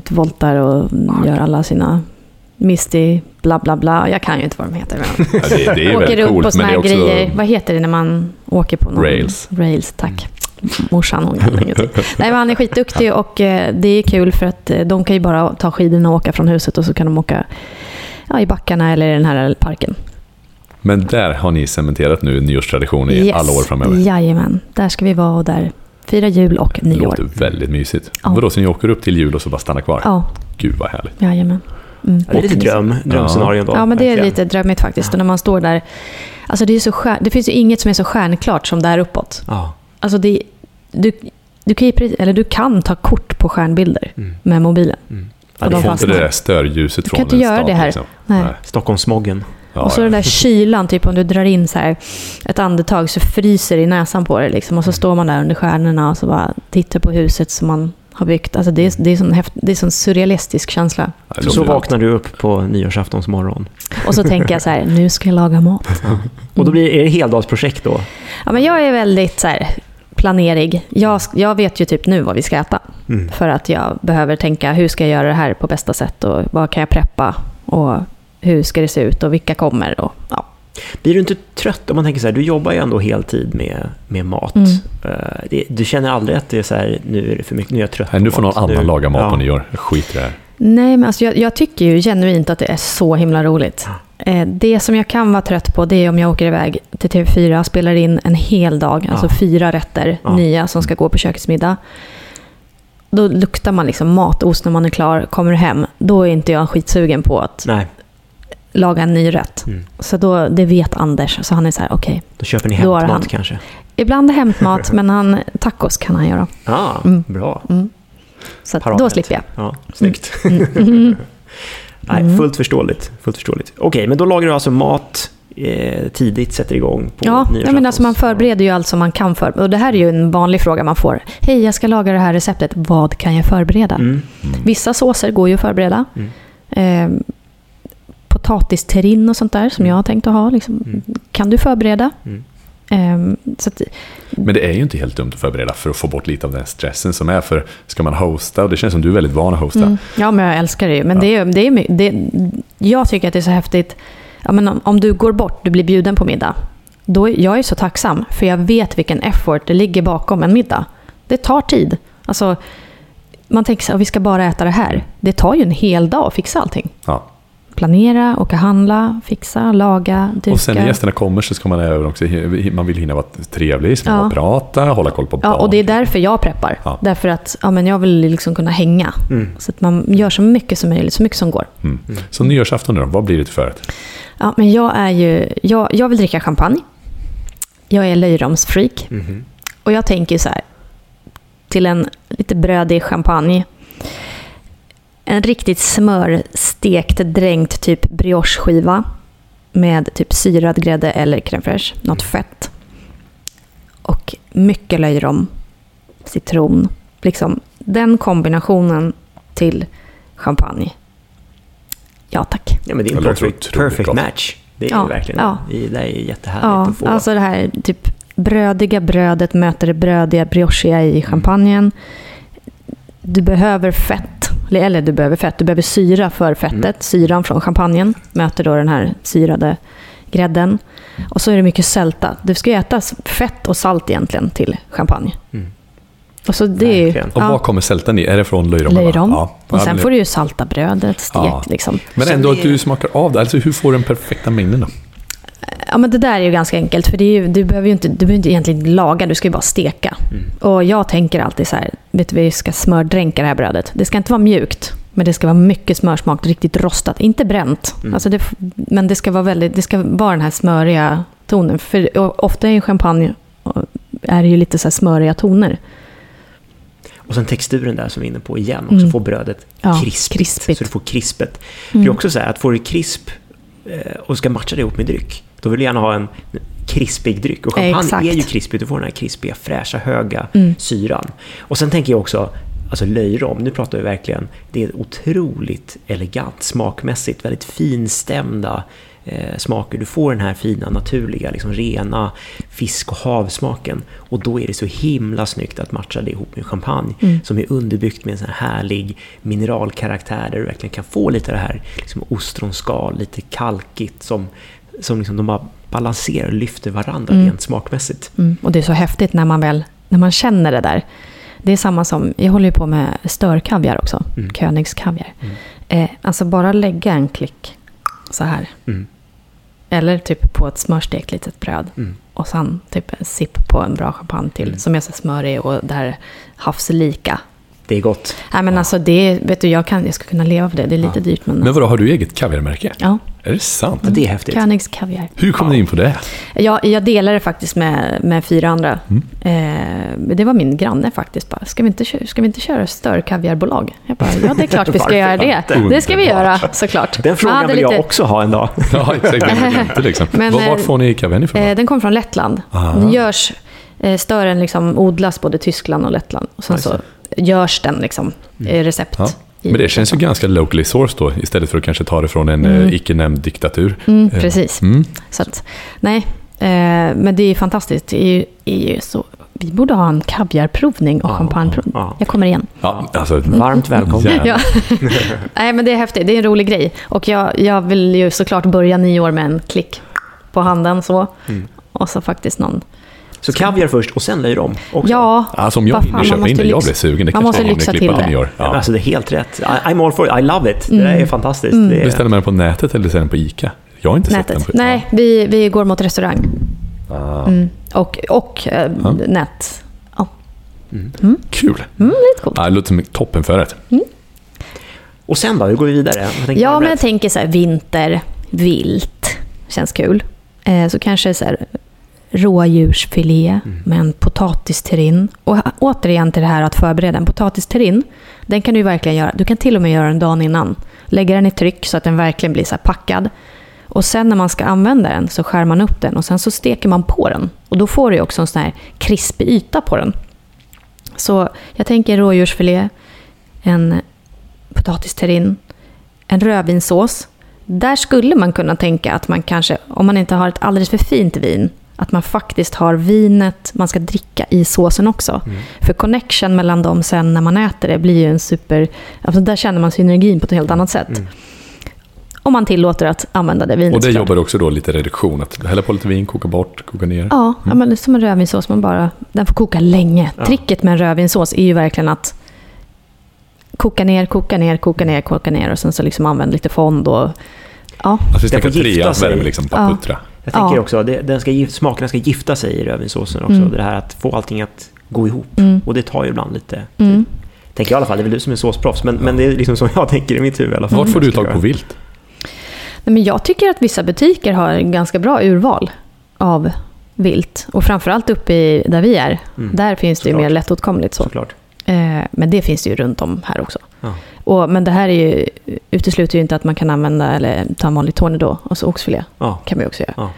voltar och gör alla sina Misty, bla bla bla. Jag kan ju inte vad de heter. Men Ja, det, det är åker väldigt upp på coolt, såna men det är här också... grejer. Vad heter det när man åker på någon? Rails. Rails, tack. Morsan, hon kan ingenting. Nej, men han är skitduktig och eh, det är kul för att eh, de kan ju bara ta skidorna och åka från huset och så kan de åka ja, i backarna eller i den här parken. Men där har ni cementerat nu nyårstradition i alla år framöver. Jajamän, där ska vi vara och där fira jul och Det nyår. låter väldigt mysigt. Ja. Vadå, så ni åker upp till jul och så bara stannar kvar? Ja, Gud vad härligt. jajamän. Mm. Ja, det är lite dröm, drömscenarion då. Ja, men det är lite drömmigt faktiskt. Och när man står där, alltså det, är så stjär, det finns ju inget som är så stjärnklart som där uppåt. Ja. Alltså det, du, du, kan eller du kan ta kort på stjärnbilder Mm. med mobilen. Mm. Ja, det Får är inte det där störljuset Du från kan inte en göra stad, det här. Liksom. Nej. Stockholmsmoggen. Ja, och så ja. den där kylan, typ om du drar in så här ett andetag så fryser det i näsan på dig. Liksom. Och så står man där under stjärnorna och så bara tittar på huset som man har byggt. Alltså det, är, det, är sån häft, det är sån surrealistisk känsla. Så, vaknar du upp på nyårsaftons morgon. Och så tänker jag så här, nu ska jag laga mat. *laughs* Och då blir är det heldagsprojekt då? Ja, men jag är väldigt så här, planerig. Jag, jag vet ju typ nu vad vi ska äta. Mm. För att jag behöver tänka, hur ska jag göra det här på bästa sätt? Och vad kan jag preppa? Och hur ska det se ut? Och vilka kommer? Och, ja. Blir du inte trött om man tänker så här, du jobbar ju ändå heltid med, med mat. Mm. Eh, det, du känner aldrig att det är så här, nu är det för mycket, nu är jag trött Nej, nu får någon mat. annan Nu- laga mat ja. på nyår. Jag skiter i det här. Nej, men alltså jag, jag tycker ju genuint att det är så himla roligt. Eh, det som jag kan vara trött på det är om jag åker iväg till TV4 och spelar in en hel dag, alltså Ja. fyra rätter Ja. nya som ska gå på köksmiddag. Då luktar man liksom matost när man är klar, kommer hem. Då är inte jag skitsugen på att Nej, laga en ny rätt. Mm. Så då, det vet Anders, så han är så här, okej. då köper ni hämtmat han- kanske. Ibland hämtmat, *laughs* men han, tacos kan han göra. Ja, Mm. bra. Mm. Så då slipper jag. Ja, snyggt. *laughs* Mm. Nej, Mm. fullt förståeligt. Fullt förståeligt. Okej, men då lagar du alltså mat eh, tidigt, sätter igång på Ja, ja men alltså man förbereder ju allt som man kan för. Och det här är ju en vanlig fråga man får. Hej, jag ska laga det här receptet. Vad kan jag förbereda? Mm. Vissa såser går ju att förbereda. Mm. Eh, potatisterrin och sånt där som jag har tänkt att ha. Liksom, Mm. Kan du förbereda? Mm. Eh, så att, Men det är ju inte helt dumt att förbereda för att få bort lite av den stressen som är. För ska man hosta, och det känns som du är väldigt van att hosta. mm, ja, men jag älskar det ju. Men Ja. det är, det är, det, jag tycker att det är så häftigt. Ja, men om, du går bort, du blir bjuden på middag. Då, jag är så tacksam, för jag vet vilken effort det ligger bakom en middag. Det tar tid. Alltså, man tänker här, vi ska bara äta det här. Det tar ju en hel dag att fixa allting. Ja. Planera, åka handla, fixa, laga, duka. Och sen när gästerna kommer så ska man även också, man vill hinna vara trevlig, ska Ja. ja. prata, hålla koll på Ja, barn. och det är därför jag preppar. Ja. Därför att ja, men jag vill liksom kunna hänga. Så att man gör så mycket som möjligt, så mycket som går. Mm. Så nyårsafton nu då, vad blir det till förrätt? Ja, men jag är ju... Jag, jag vill dricka champagne. Jag är löjromsfreak. Mhm. Och jag tänker så här. Till en lite brödig champagne. En riktigt smörstekt, dränkt typ briocheskiva. Med typ syrad grädde eller crème fraîche. Något fett. Och mycket löjrom. Citron. Liksom den kombinationen till champagne. Ja tack. Ja, men det är en perfect, perfect match. Det är Ja, verkligen ja. det. Är jättehärligt Ja, att få. alltså det här typ brödiga brödet möter det brödiga briochiga i champagnen. Du behöver fett, eller- du behöver fett, du behöver syra för fettet. Mm. Syran från champagnen möter då den här syrade grädden. Och så är det mycket sälta. Du ska äta fett och salt egentligen till champagne. Mm. Och så det är. Och ja, var kommer sältan i? Är det från löjrom? löjrom. Ja. Och sen får du ju salta brödet stekt. Ja. Liksom. Men ändå att du smakar av det. Alltså hur får du den perfekta mängden då? Ja, men det där är ju ganska enkelt, för det är ju, du, behöver ju inte, du behöver inte egentligen laga, du ska ju bara steka. Och jag tänker alltid så här, vet du, vi ska smördränka det här brödet. Det ska inte vara mjukt, men det ska vara mycket smörsmak, riktigt rostat. Inte bränt, alltså det, men det ska, vara väldigt, det ska vara den här smöriga tonen. För ofta i champagne är det ju lite så här smöriga toner. Och sen texturen där som vi är inne på igen, också Mm. få brödet Ja, krispigt, krispigt. Så du får krispet. Mm. Det är också så här att får du krisp eh, och ska matcha det ihop med dryck, då vill du gärna ha en krispig dryck. Och champagne Exakt. är ju krispigt, du får den här krispiga, fräscha, höga Mm. syran. Och sen tänker jag också, alltså löjrom, nu pratar vi verkligen, det är otroligt elegant smakmässigt, väldigt finstämda eh, smaker. Du får den här fina, naturliga, liksom rena fisk och havsmaken. Och då är det så himla snyggt att matcha det ihop med champagne Mm. som är underbyggt med en sån här härlig mineralkaraktär där du verkligen kan få lite det här liksom ostronskal, lite kalkigt som, som liksom de bara balanserar och lyfter varandra Mm. rent smakmässigt. Mm. Och det är så häftigt när man väl när man känner det där. Det är samma som, jag håller ju på med störkaviar också, Mm. Königs kaviar. Mm. Eh, alltså bara lägga en klick så här. Mm. Eller typ på ett smörstekt litet bröd. Mm. Och sen typ en sipp på en bra champagne till. Mm. Som är så smörig och det här havslika. Det är gott. Nej men alltså det, vet du, jag, kan, jag ska kunna leva på det. Det är lite dyrt men... Men vadå, har du eget kaviarmärke? ja, Är det sant? Ja, det är häftigt. Königs kaviar. Hur kom du in på det? Jag, jag delar det faktiskt med, med fyra andra. Mm. Eh, det var min granne faktiskt. Bara, ska, vi inte, ska vi inte köra störkaviarbolag? Jag bara, ja det är klart vi ska *laughs* göra det. Det ska vi göra såklart. Den frågan vill jag lite- också ha en dag. *laughs* Ja, exakt. inte liksom. Men, Var, eh, vart får ni kaviarn ifrån? Eh, den kom från Lettland. Ah. Den görs, eh, stören liksom odlas både i Tyskland och Lettland. Och sen så görs den liksom, eh, recept. Ja. Men det känns ju ganska locally sourced då, istället för att kanske ta det från en Mm. eh, icke-nämnd diktatur. Mm, Eh, precis. Mm. Så att, nej, eh, men det är fantastiskt. Det är ju, är ju så, vi borde ha en kaviarprovning och Ja, champagneprovning. ja. Jag kommer igen. Ja, alltså, Varmt välkommen. Ja. *laughs* Nej, men det är häftigt. Det är en rolig grej. Och jag, jag vill ju såklart börja nyår med en klick på handen så. Mm. Och så faktiskt någon... Så kaviar först och sen löjrom? Ja, Alltså om jag fan, hinner köpa in det, jag blir sugen. Det man måste lyxa klippa till det. Ja. men. Alltså det är helt rätt. I, I'm all for it. I love it. Det där Mm. är fantastiskt. Mm. Det är, Beställer man den på nätet eller sen på ICA? Jag har inte sett den nätet. Nej, vi, vi går mot restaurang. Ah, Mm. Och, och eh, Ja. nät. Ja. Kul! Mm, lite coolt. Ja, det låter som toppenförrätt. Och sen då? Hur går vi vidare? Ja, men jag tänker så här, vinter, vilt. Känns kul. Eh, så kanske så här, rådjursfilé med en potatisterrin. Och återigen till det här att förbereda en potatisterrin. Den kan du verkligen göra. Du kan till och med göra den dagen innan. Lägga den i tryck så att den verkligen blir så packad. Och sen när man ska använda den så skär man upp den och sen så steker man på den. Och då får du också en sån här krispig yta på den. Så jag tänker rådjursfilé, en potatisterrin, en rödvinssås. Där skulle man kunna tänka att man kanske, om man inte har ett alldeles för fint vin, att man faktiskt har vinet man ska dricka i såsen också. För connection mellan dem sen när man äter det blir ju en super... Alltså där känner man synergin på ett helt annat sätt. Mm. Om man tillåter att använda det vinet. Och det såklart. jobbar också då lite reduktion, att hälla på lite vin, koka bort, koka ner. Ja, ja men det är som en rödvinssås. Man bara, den får koka länge. Ja. Tricket med en rödvinssås är ju verkligen att koka ner, koka ner, koka ner, koka ner och sen så liksom använda lite fond och ja. Alltså vi snackar trea värme liksom, bara Ja. puttra. Jag tänker Ja. också, det, den ska, gift- smakerna ska gifta sig i rödvinssåsen också. Mm. Det här att få allting att gå ihop. Mm. Och det tar ju ibland lite Mm. Tänker jag i alla fall, det är väl du som är såsproffs, men, men det är liksom så jag *laughs* tänker i mitt huvud i alla fall. Vart får du tag på vilt? Nej, men jag tycker att vissa butiker har ganska bra urval av vilt. Och framförallt uppe i, där vi är. Mm. Där finns det ju mer lättåtkomligt. Så. Såklart. Eh, men det finns det ju runt om här också. Ja. Och, men det här är ju, utesluter ju inte att man kan använda eller ta en vanlig tourne och så oxfilé. Ja. kan vi också göra. Ja.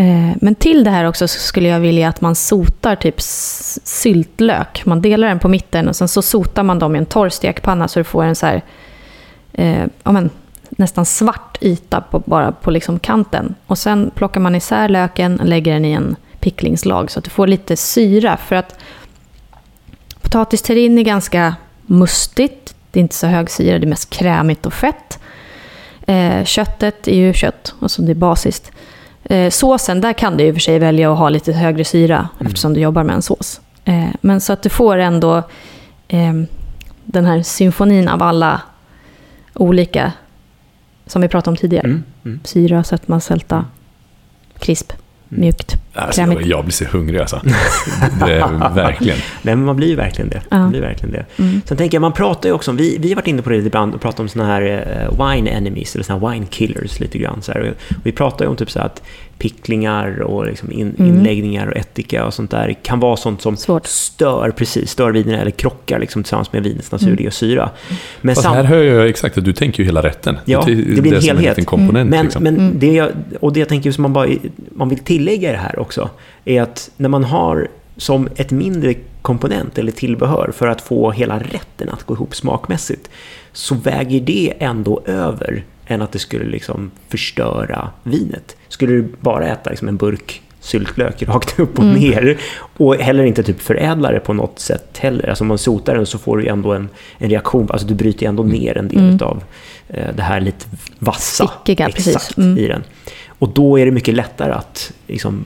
Eh, men till det här också så skulle jag vilja att man sotar typ syltlök. Man delar den på mitten och sen så sotar man dem i en torr stekpanna så du får en så här, eh, ja, men, nästan svart yta på, bara på liksom kanten. Och sen plockar man isär löken och lägger den i en picklingslag så att du får lite syra. För att potatisterrin är ganska mustigt. Det är inte så hög syra, det är mest krämigt och fett. Eh, köttet är ju kött, alltså det är basiskt. Eh, såsen, där kan du i och för sig välja att ha lite högre syra eftersom du jobbar med en sås. Eh, men så att du får ändå eh, den här symfonin av alla olika, som vi pratade om tidigare. Mm. Mm. Syra, sötma, sälta, krisp, mjukt. Alltså, Krämigt. jag blir så hungrig alltså. Det *laughs* verkligen. Nej, men man blir ju verkligen det. Ja. Man blir verkligen det. Mm. Sen tänker jag, man pratar ju också om, vi, vi har varit inne på det ibland och pratat om såna här eh, wine enemies, eller såna här wine killers lite grann. Så här. Och Vi pratar ju om typ så här att picklingar och liksom in, Mm. inläggningar och ättika och sånt där kan vara sånt som Svårt. stör, precis, stör vinerna eller krockar liksom tillsammans med vinets naturliga Mm. syra. Men Fast sam- här hör jag exakt att du tänker ju hela rätten. Ja, det blir en helhet. komponent. Men, liksom. men Mm. det jag, och det jag tänker som man, bara, man vill tillägga i det här också, är att när man har som ett mindre komponent eller tillbehör för att få hela rätten att gå ihop smakmässigt, så väger det ändå över än att det skulle liksom förstöra vinet. Skulle du bara äta liksom en burk syltlök rakt upp och Mm. ner och heller inte typ förädla det på något sätt heller. Alltså om man sotar den så får du ändå en, en reaktion, alltså du bryter ändå ner en del Mm. av eh, det här lite vassa Stickiga, precis. exakt, Mm. i den. Och då är det mycket lättare att liksom,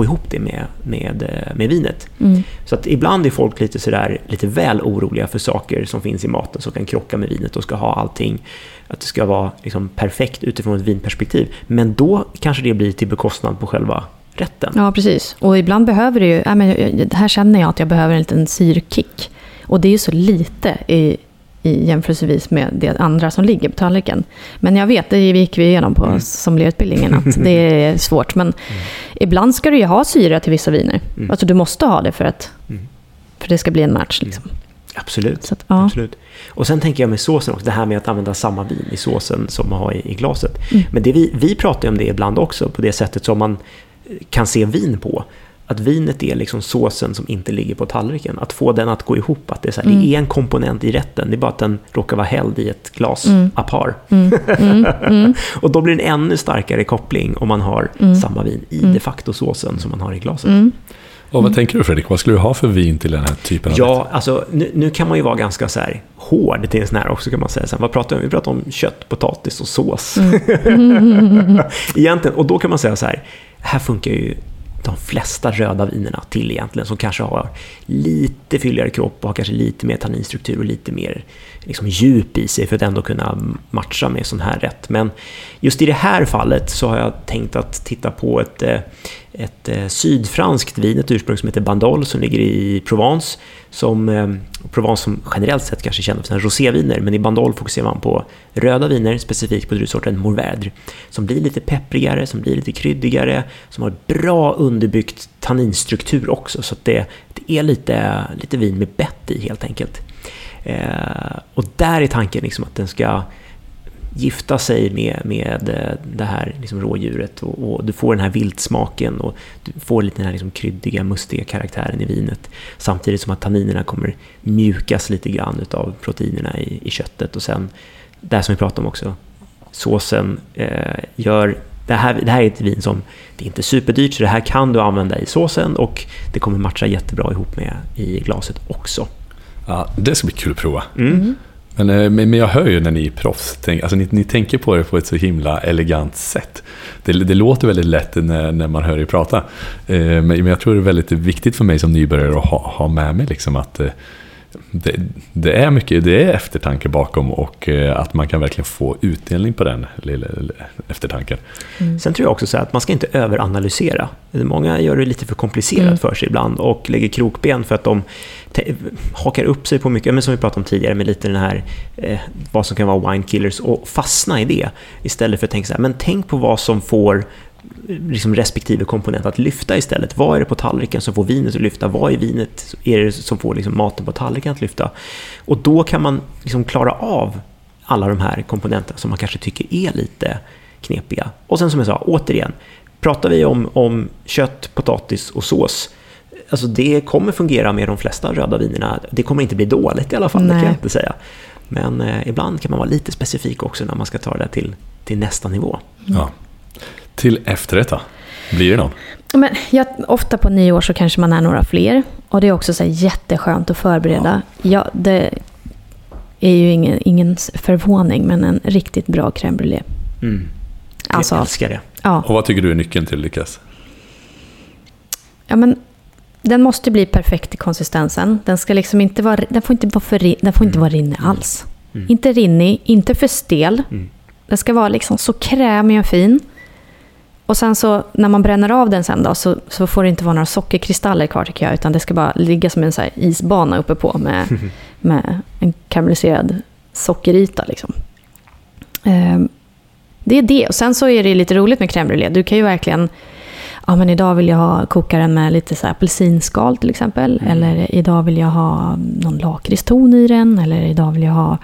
få ihop det med, med, eh, med vinet. Mm. Så att ibland är folk lite, sådär, lite väl oroliga för saker som finns i maten som kan krocka med vinet och ska ha allting, att det ska vara liksom perfekt utifrån ett vinperspektiv. Men då kanske det blir till bekostnad på själva rätten. Ja, precis. Och ibland behöver du ju... Ja, men, jag- här känner jag att jag behöver en liten syrkick. Och det är ju så lite i, i jämförelsevis med det andra som ligger på tallriken. Men jag vet, det gick vi igenom på Mm. sommelierutbildningen, att det *laughs* är svårt. Men ibland ska du ju ha syra till vissa viner. Mm. Alltså du måste ha det för att Mm. för det ska bli en match. Liksom. Absolut. Så att, ja. Absolut. Och sen tänker jag med såsen också, det här med att använda samma vin i såsen som man har i, i glaset. Mm. Men det vi, vi pratar ju om det ibland också, på det sättet som man kan se vin på. Att vinet är liksom såsen som inte ligger på tallriken. Att få den att gå ihop, att det är, så här, Mm. det är en komponent i rätten. Det är bara att den råkar vara hälld i ett glas Mm. apar. Mm, mm, mm. *laughs* Och då blir det en ännu starkare koppling om man har Mm. samma vin i Mm. de facto såsen som man har i glaset. Mm. Och vad tänker du Fredrik? Vad skulle du ha för vin till den här typen av rätt? Ja, alltså nu, nu kan man ju vara ganska så här hård till en sån här också kan man säga. Sen, vad pratar vi om? Vi pratar om kött, potatis och sås. *laughs* egentligen, och då kan man säga så här, här funkar ju de flesta röda vinerna till egentligen, som kanske har lite fylligare kropp och har kanske lite mer tanninstruktur och lite mer liksom, djup i sig för att ändå kunna matcha med sån här rätt. Men just i det här fallet så har jag tänkt att titta på ett, eh, ett eh, sydfranskt vin, ett ursprung som heter Bandol som ligger i Provence. Som, eh, Provence som generellt sett kanske är kända för sina roséviner, men i Bandol fokuserar man på röda viner, specifikt på druvsorten Mourvèdre, som blir lite pepprigare, som blir lite kryddigare, som har bra underbyggt tanninstruktur också, så att det, det är lite, lite vin med bett i helt enkelt. Eh, och där är tanken liksom att den ska gifta sig med, med eh, det här liksom rådjuret och, och du får den här viltsmaken och du får lite den här liksom kryddiga, mustiga karaktären i vinet. Samtidigt som att tanninerna kommer mjukas lite grann utav proteinerna i, i köttet och sen det här som vi pratade om också, såsen eh, gör det här, det här är ett vin som det är inte superdyrt så det här kan du använda i såsen och det kommer matcha jättebra ihop med i glaset också. Ja, det ska bli kul att prova. Mm. Eh, men, men jag hör ju när ni är proffs, tänk, alltså ni, ni tänker på det på ett så himla elegant sätt. Det, det låter väldigt lätt när, när man hör er prata. Eh, men, men jag tror det är väldigt viktigt för mig som nybörjare att ha, ha med mig liksom att eh, det, det, är mycket det är eftertanke bakom och eh, att man kan verkligen få utdelning på den lilla eftertanken. Mm. Sen tror jag också så att man ska inte överanalysera. Många gör det lite för komplicerat mm. för sig ibland och lägger krokben för att de hakar upp sig på mycket, men som vi pratade om tidigare, med lite den här eh, vad som kan vara wine killers och fastna i det. Istället för att tänka så här, men tänk på vad som får liksom respektive komponent att lyfta istället. Vad är det på tallriken som får vinet att lyfta? Vad är vinet är det som får liksom maten på tallriken att lyfta? Och då kan man liksom klara av alla de här komponenterna som man kanske tycker är lite knepiga. Och sen som jag sa, återigen, pratar vi om, om kött, potatis och sås, alltså det kommer fungera med de flesta röda vinerna. Det kommer inte bli dåligt i alla fall, Nej. det kan jag inte säga. Men eh, ibland kan man vara lite specifik också när man ska ta det till, till nästa nivå. Ja. Till efterrätt då? Blir det någon? Men jag, ofta på nyår så kanske man är några fler. Och det är också så jätteskönt att förbereda. Ja. ja det är ju ingen, ingen förvåning, men en riktigt bra crème brûlée. Mm. Alltså, jag älskar det. Ja. Och vad tycker du är nyckeln till att lyckas? Ja, men den måste bli perfekt i konsistensen. Den, ska liksom inte vara, den får inte vara, för, den får inte mm. vara rinnig alls. Mm. Inte rinnig, inte för stel. Mm. Den ska vara liksom så krämig och fin. Och sen så när man bränner av den sen då, så, så får det inte vara några sockerkristaller kvar tycker jag, utan det ska bara ligga som en så isbana uppe på med, *laughs* med en karamelliserad sockeryta. Liksom. Eh, det är det. Och sen så är det lite roligt med crème brûlée. Du kan ju verkligen, ja men idag vill jag ha kokaren med lite så apelsinskal till exempel. Mm. Eller idag vill jag ha någon lakritston i den. Eller idag vill jag ha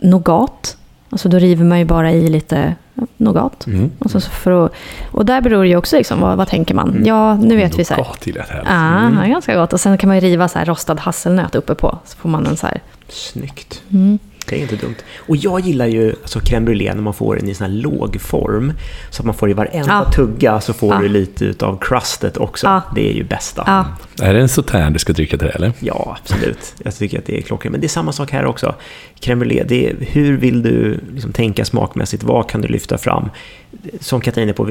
nougat. Alltså då river man ju bara i lite nougat. Mm. Och, så för att, och där beror det ju också liksom, vad, vad tänker man? Mm. Ja, nu vet vi så här. Nougat gillar jag Ja, mm. ganska gott. Och sen kan man ju riva så här rostad hasselnöt uppe på. Så får man en så här. Snyggt. Mm. Det är inte dumt. Och jag gillar ju alltså, crème brûlée när man får den i sån här låg form. Så att man får i varenda ja. tugga så får ja. du lite av crustet också. Ja. Det är ju bästa. Ja. Är det en sautern du ska dricka till det eller? Ja, absolut. Jag tycker att det är klockrent. Men det är samma sak här också. Crème brûlée, det är, hur vill du liksom tänka smakmässigt? Vad kan du lyfta fram? Som Katrin är på,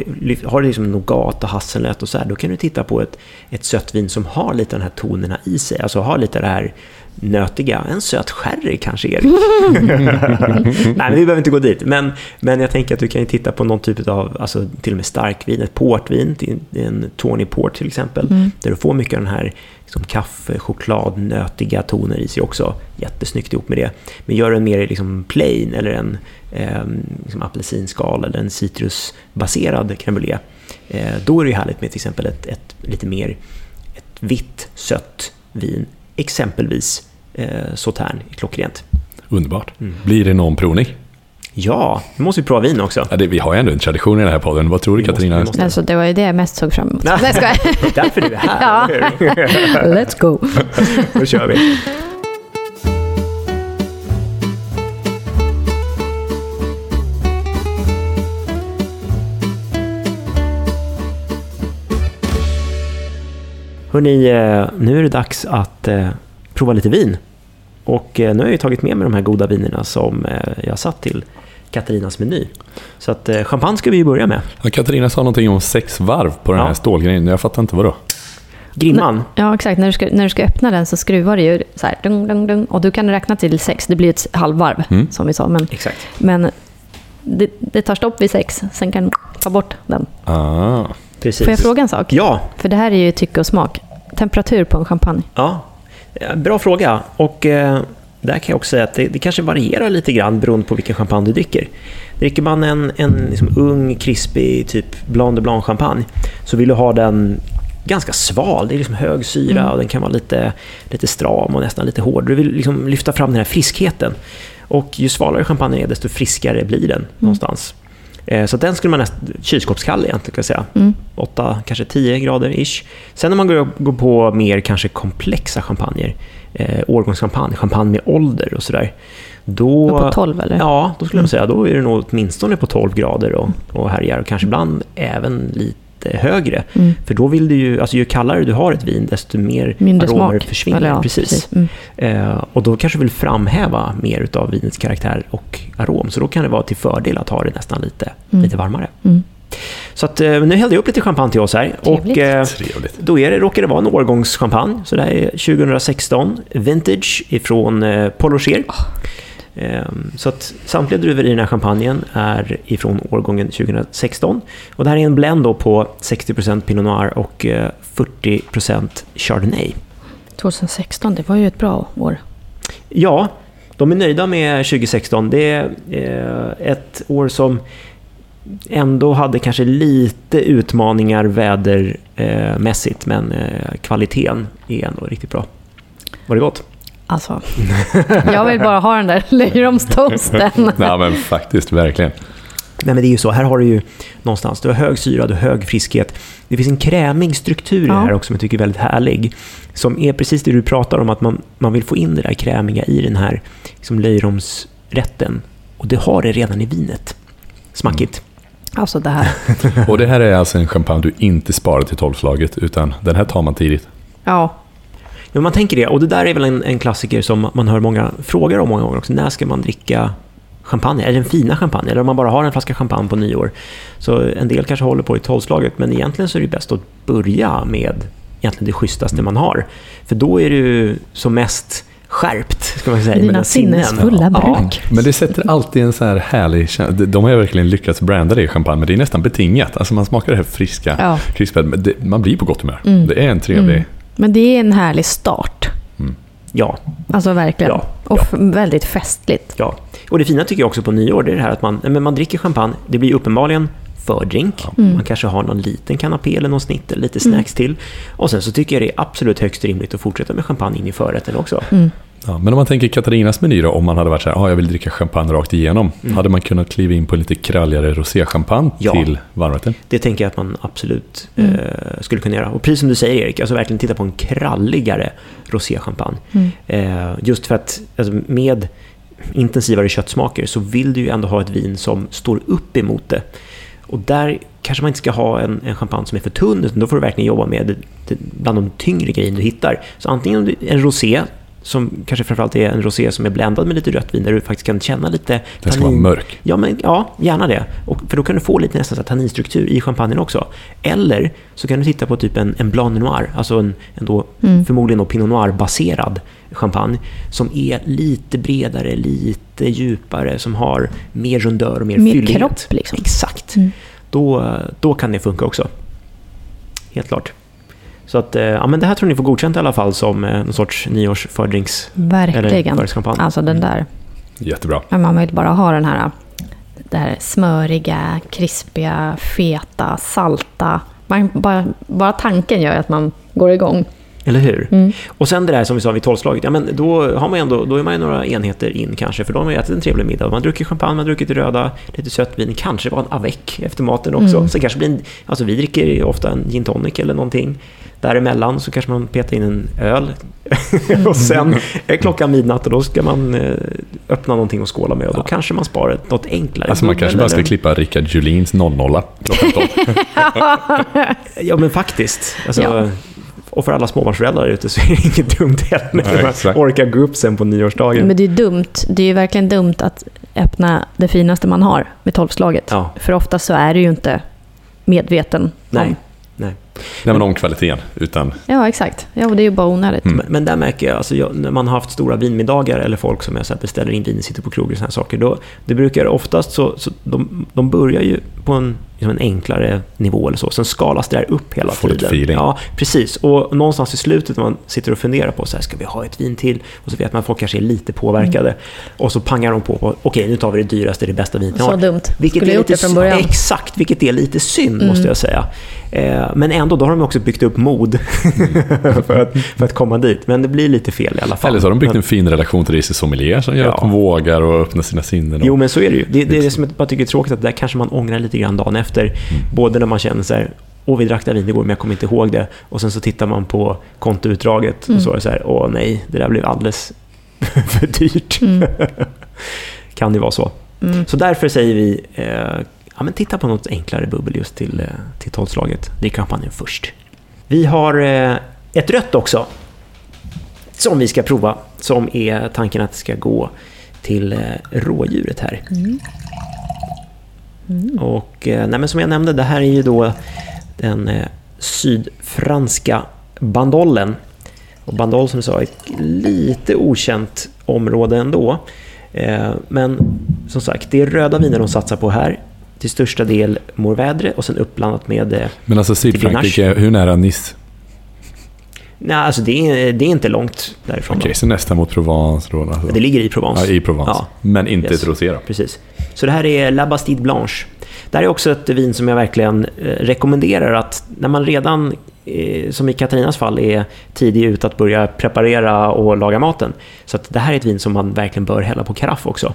har du liksom nougat och hasselnöt och så här, då kan du titta på ett, ett sött vin som har lite de här tonerna i sig. Alltså har lite det här nötiga. En söt sherry kanske, Erik? *laughs* Nej, men vi behöver inte gå dit. Men, men jag tänker att du kan titta på någon typ av, alltså till och med starkvin, ett portvin, en Tawny Port till exempel, mm. där du får mycket av den här liksom, kaffe, choklad, nötiga toner i sig också. Jättesnyggt ihop med det. Men gör en mer liksom, plain eller en eh, liksom apelsinskal eller en citrusbaserad crème brûlée. Eh, då är det härligt med till exempel ett, ett lite mer ett vitt, sött vin exempelvis eh, Sautern klockrent. Underbart. Mm. Blir det någon provning? Ja, nu måste vi prova vin också. Ja, det, vi har ju ändå en tradition i den här podden. Vad tror du Katarina? Måste, måste. Alltså, det var ju det jag mest såg fram emot. *laughs* Nej, jag. det är därför du är här. ja. *laughs* Let's go. *laughs* Då kör vi. Hörrni, eh, nu är det dags att eh, prova lite vin. Och eh, nu har jag tagit med mig de här goda vinerna som jag satt till Katarinas meny. Så att champagne ska vi börja med. Ja, Katarina sa någonting om sex varv på den ja. här stålgrejen. Jag fattar inte vad då. Grimman? Ja, exakt. När du, ska, när du ska öppna den så skruvar du ju så här, dung, dung, dung, och du kan räkna till sex. Det blir ett halvvarv, mm. som vi sa. Men, exakt. men det, det, tar stopp vid sex, sen kan du ta bort den. Ah. Precis. Får jag fråga en sak? Ja. För det här är ju tycke och smak. Temperatur på en champagne? Ja, bra fråga. Och eh, där kan jag också säga att det, det, kanske varierar lite grann beroende på vilken champagne du dricker. Dricker man en, en liksom ung, krispig, typ Blanc de Blanc-champagne så vill du ha den ganska sval. Det är liksom hög syra mm. och den kan vara lite, lite stram och nästan lite hård. Du vill liksom lyfta fram den här friskheten. Och ju svalare champagne är, desto friskare blir den mm. någonstans. Eh, så den skulle man nästan, kylskåpskall egentligen kan jag säga. Mm. 8, kanske 10 grader ish. Sen när man går, går på mer kanske komplexa champagner, eh, årgångschampagne, champagne med ålder och sådär. Då, och på 12 eller? Ja, då skulle mm. jag säga då är det nog åtminstone på 12 grader och, och härjar och kanske ibland även lite lite högre. Mm. För då vill du ju, alltså ju kallare du har ett vin, desto mer Mindre aromer smak. försvinner. Ja, precis. Mm. Eh, och då kanske du vill framhäva mer utav vinets karaktär och arom. Så då kan det vara till fördel att ha det nästan lite, Mm. lite varmare. Mm. Så att, eh, nu hällde jag upp lite champagne till oss här. Och, Trevligt. eh, Trevligt. då är det, råkar det vara en årgångschampagne. Så det här är 2016, Vintage ifrån eh, Paul Rocher. Ehm, Så att samtliga druvor i den här champagnen är ifrån årgången 2016. Och det här är en blend då på 60% Pinot Noir och eh, 40% Chardonnay. 2016, det var ju ett bra år. Ja, de är nöjda med 2016. Det är eh, ett år som ändå hade kanske lite utmaningar vädermässigt, men eh, kvaliteten är ändå riktigt bra. Var det gott? Alltså, *laughs* jag vill bara ha den där löjromstoasten. *laughs* Nej men faktiskt, verkligen. Nej, men det är ju så. Här har du ju någonstans, du har hög syra, du har hög friskhet. Det finns en krämig struktur i Ja. det här också som jag tycker är väldigt härlig. Som är precis det du pratar om, att man, man vill få in det där krämiga i den här liksom, löjromsrätten. Och det har det redan i vinet. Smackigt. Alltså det här. *laughs* Och det här är alltså en champagne du inte sparar till tolvslaget, utan den här tar man tidigt. Ja, Men man tänker det, och det där är väl en, en klassiker som man hör många frågor om många gånger också. När ska man dricka champagne? Är det den fina champagne? Eller om man bara har en flaska champagne på nyår? Så en del kanske håller på i tolvslaget, men egentligen så är det bäst att börja med egentligen det schysstaste man har. För då är du som mest skärpt, ska man säga. Dina sinnesfulla Ja. bruk. Men det sätter alltid en så här härlig känsla. De har ju verkligen lyckats branda det i champagne, men det är nästan betingat. Alltså man smakar det här friska, Ja. krispiga, man blir på gott humör. Mm. Det är en trevlig... Mm. Men det är en härlig start. Ja, Alltså verkligen. Ja, Och ja. väldigt festligt. ja. Och det fina tycker jag också på nyår, det är det här att man, men man dricker champagne, det blir uppenbarligen fördrink. Mm. Man kanske har någon liten kanapé eller någon snitt eller lite snacks till. Och sen så tycker jag det är absolut högst rimligt att fortsätta med champagne in i förrätten också. Mm. Ja, men om man tänker Katarinas meny då, om man hade varit så här, ah, jag vill dricka champagne rakt igenom. Hade man kunnat kliva in på en lite kralligare roséchampagne Ja. till varmrätten? Det tänker jag att man absolut Mm. eh, skulle kunna göra. Och precis som du säger Erik, alltså verkligen titta på en kralligare roséchampagne. Mm. Eh, just för att alltså, med intensivare köttsmaker så vill du ju ändå ha ett vin som står upp emot det. Och där kanske man inte ska ha en, en champagne som är för tunn, utan då får du verkligen jobba med bland de tyngre grejerna du hittar. Så antingen om du- en rosé, som kanske framförallt är en rosé som är bländad med lite rött vin, där du faktiskt kan känna lite Den ska vara tannin. mörk. Ja, men, ja gärna det. Och, för då kan du få lite nästan så här tanninstruktur i champagnen också. Eller så kan du titta på typ en, en Blanc Noir, alltså en, en då, Mm. förmodligen då Pinot Noir-baserad champagne, som är lite bredare, lite djupare, som har mer rundör och mer, Mer fyllighet. kropp, liksom. Exakt. Mm. Då, då kan det funka också. Helt klart. Så att, eh, ja, men det här tror ni får godkänt i alla fall som eh, någon sorts nyårsfördrinks... Eller Verkligen. förrättschampagne. Alltså den där. Jättebra. Men man vill bara ha den här, det här smöriga, krispiga, feta, salta. Man, bara, bara tanken gör att man går igång. Eller hur? Mm. Och sen det där som vi sa vid tolvslaget, ja, men då, har man ju ändå, då är man ju några enheter in kanske, för då har man ju ätit en trevlig middag. Man druckit champagne, man druckit röda, lite sött vin, kanske var en avec efter maten också. Mm. Så kanske blir en, alltså vi dricker ju ofta en gin tonic eller någonting. Däremellan så kanske man petar in en öl. *laughs* och sen är klockan midnatt och då ska man eh, öppna någonting och skåla med och då kanske man sparar något enklare. Alltså man kanske bara ska klippa Rickard Julins 00 klockan 12. *laughs* Ja men faktiskt. Alltså, Ja. Och för alla småbarnsföräldrar ute så är det inget dumt heller. *laughs* När man orkar gå upp sen på nyårsdagen. Men det är dumt. Det är ju verkligen dumt att öppna det finaste man har med tolvslaget. Ja. För ofta så är du ju inte medveten Nej. om... Nej. Men om kvaliteten, utan Ja, exakt. Ja, och det är ju bara onödigt. Mm. Men, där märker jag, alltså jag, när man har haft stora vinmiddagar eller folk som jag så här beställer in vin, sitter på krogen och sådana saker, då, det brukar oftast så, så de, de börjar ju på en, liksom en enklare nivå eller så, sen skalas det där upp hela Får tiden. feeling. Ja, precis. Och någonstans i slutet när man sitter och funderar på så här, ska vi ha ett vin till? Och så vet man att folk kanske är lite påverkade. Och så pangar de på, på okej nu tar vi det dyraste, det bästa vinet Så har. dumt. Vilket Skulle är gjort lite det från början. Exakt, vilket är lite synd Mm. måste jag säga. Eh, men ändå, då har de också byggt upp mod *laughs* för, att, för att komma dit. Men det blir lite fel i alla fall. eller så har de byggt Men- en fin relation till det i sommelier som gör Ja. att de vågar och öppna sina sinnen. Och, Jo, men så är det ju. Det, det är det som jag bara tycker är tråkigt, att där kanske man ångrar lite grann dagen efter. Mm. Både när man känner så här, åh vi drack det vinet igår men jag kommer inte ihåg det. Och sen så tittar man på kontoutdraget Mm. och så är det så här, åh nej, det där blev alldeles *laughs* för dyrt. Mm. *laughs* kan det vara så. Mm. Så därför säger vi, eh, ja, men titta på något enklare bubbel just till, eh, till tolvslaget. Drick champagne först. Vi har eh, ett rött också. Som vi ska prova. Som är tanken att det ska gå till eh, rådjuret här. Och eh, nej, men som jag nämnde, det här är ju då den eh, sydfranska bandollen. Och bandoll som du sa är ett lite okänt område ändå. Eh, men som sagt, det är röda viner de satsar på här. Till största del Mourvèdre och sen uppblandat med... Men alltså Sydfrankrike, hur nära Nice? Nej, alltså det är, det är inte långt därifrån. Okej, då. så nästan mot Provence då? Alltså. Det ligger i Provence. Ja, i Provence. Ja. Men inte Yes. ett rosé då? Precis. Så det här är La Bastide Blanche. Det här är också ett vin som jag verkligen eh, rekommenderar att när man redan, eh, som i Katarinas fall, är tidig ut att börja preparera och laga maten. Så att det här är ett vin som man verkligen bör hälla på karaff också.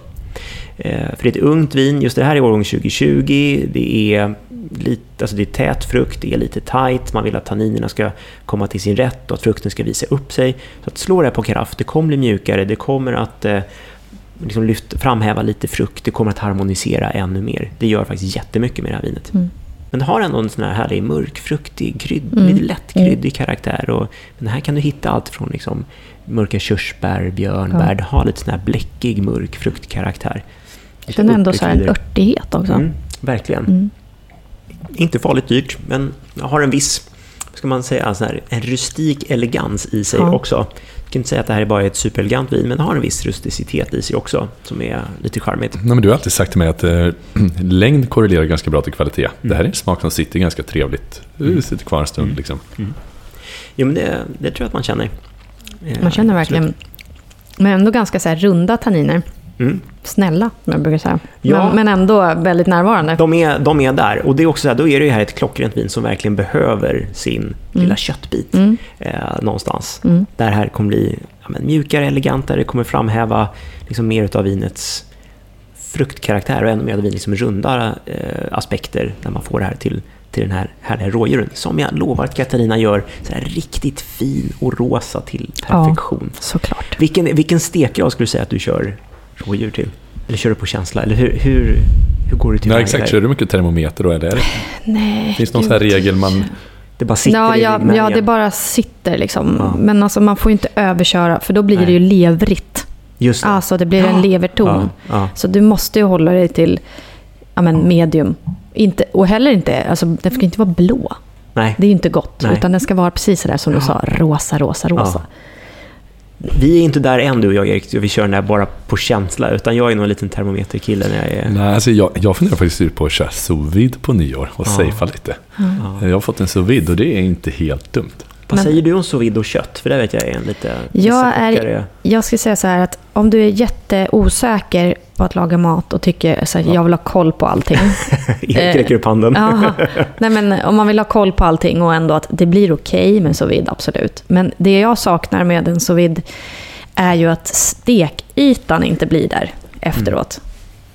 Eh, För det är ett ungt vin, just det här är årgång 2020, det är, lite, alltså det är tät frukt, det är lite tight, man vill att tanninerna ska komma till sin rätt och att frukten ska visa upp sig. Så att slå det här på karaff, det kommer bli mjukare, det kommer att eh, liksom lyft, framhäva lite frukt, det kommer att harmonisera ännu mer. Det gör faktiskt jättemycket med det här vinet. Mm. Men det har ändå en sån här härlig mörkfruktig, krydd, Mm. lite lätt kryddig karaktär. Och, men här kan du hitta allt från liksom mörka körsbär, björnbär, Ja. det har lite sån här bläckig mörk fruktkaraktär. Jag känner ändå så här en örtighet också. Mm, verkligen. Mm. Inte farligt dyrt, men har en viss, ska man säga, så här, en rustik elegans i sig Ja. också. Jag kan inte säga att det här är bara ett superelegant vin, men det har en viss rusticitet i sig också, som är lite charmigt. Nej, men du har alltid sagt till mig att eh, *clears throat* längd korrelerar ganska bra till kvalitet. Det här är en smak som sitter ganska trevligt. Det sitter kvar en stund Mm. liksom. Jo, men det, det tror jag att man känner. Eh, Man känner verkligen, men ändå ganska så här runda tanniner. Mm. Snälla, som jag brukar säga. Ja. Men, men ändå väldigt närvarande. De är, de är där. Och det är också så här, då är det ju här ett klockrent vin som verkligen behöver sin lilla köttbit Mm. eh, någonstans. Mm. Där här kommer bli ja, men, mjukare, elegantare, det kommer framhäva liksom, mer av vinets fruktkaraktär och ännu mer av vinets liksom, runda eh, aspekter när man får det här till, till den här härliga rådjuren. Som jag lovar att Katarina gör så här riktigt fin och rosa till perfektion. Såklart. Vilken, vilken stekgrad skulle du säga att du kör rådjur till? Eller kör du på känsla? Eller hur, hur, hur går du till Nej, exakt. Kör du mycket termometer då? Eller är det, Nej, finns det någon sån regel man... Det bara sitter Ja, i ja, ja, det bara sitter liksom. Ja. Men alltså, man får ju inte överköra, för då blir Nej. det ju levrigt. Just det. Alltså det blir Ja. en leverton. Ja, ja. Så du måste ju hålla dig till ja, men medium. Inte, och heller inte, alltså den ska inte vara blå. Nej, Det är ju inte gott. Nej. Utan den ska vara precis sådär som du sa, rosa, rosa, rosa. Vi är inte där än du och jag Erik, vi kör den där bara på känsla. Utan jag är nog en liten termometerkille när jag är... Nej, alltså jag, jag funderar faktiskt på att köra sous vide på nyår och Ja. safea lite. Ja. Jag har fått en sous vide och det är inte helt dumt. Vad Men- säger du om sous vide och kött? För det vet jag är en lite... Jag är- Jag ska säga så här att om du är jätteosäker på att laga mat och tycker så här, jag vill ha koll på allting. *laughs* Erik räcker upp handen. *laughs* Nej, men om man vill ha koll på allting och ändå att det blir okej med sous vide, absolut. Men det jag saknar med en sous vide är ju att stekytan inte blir där efteråt.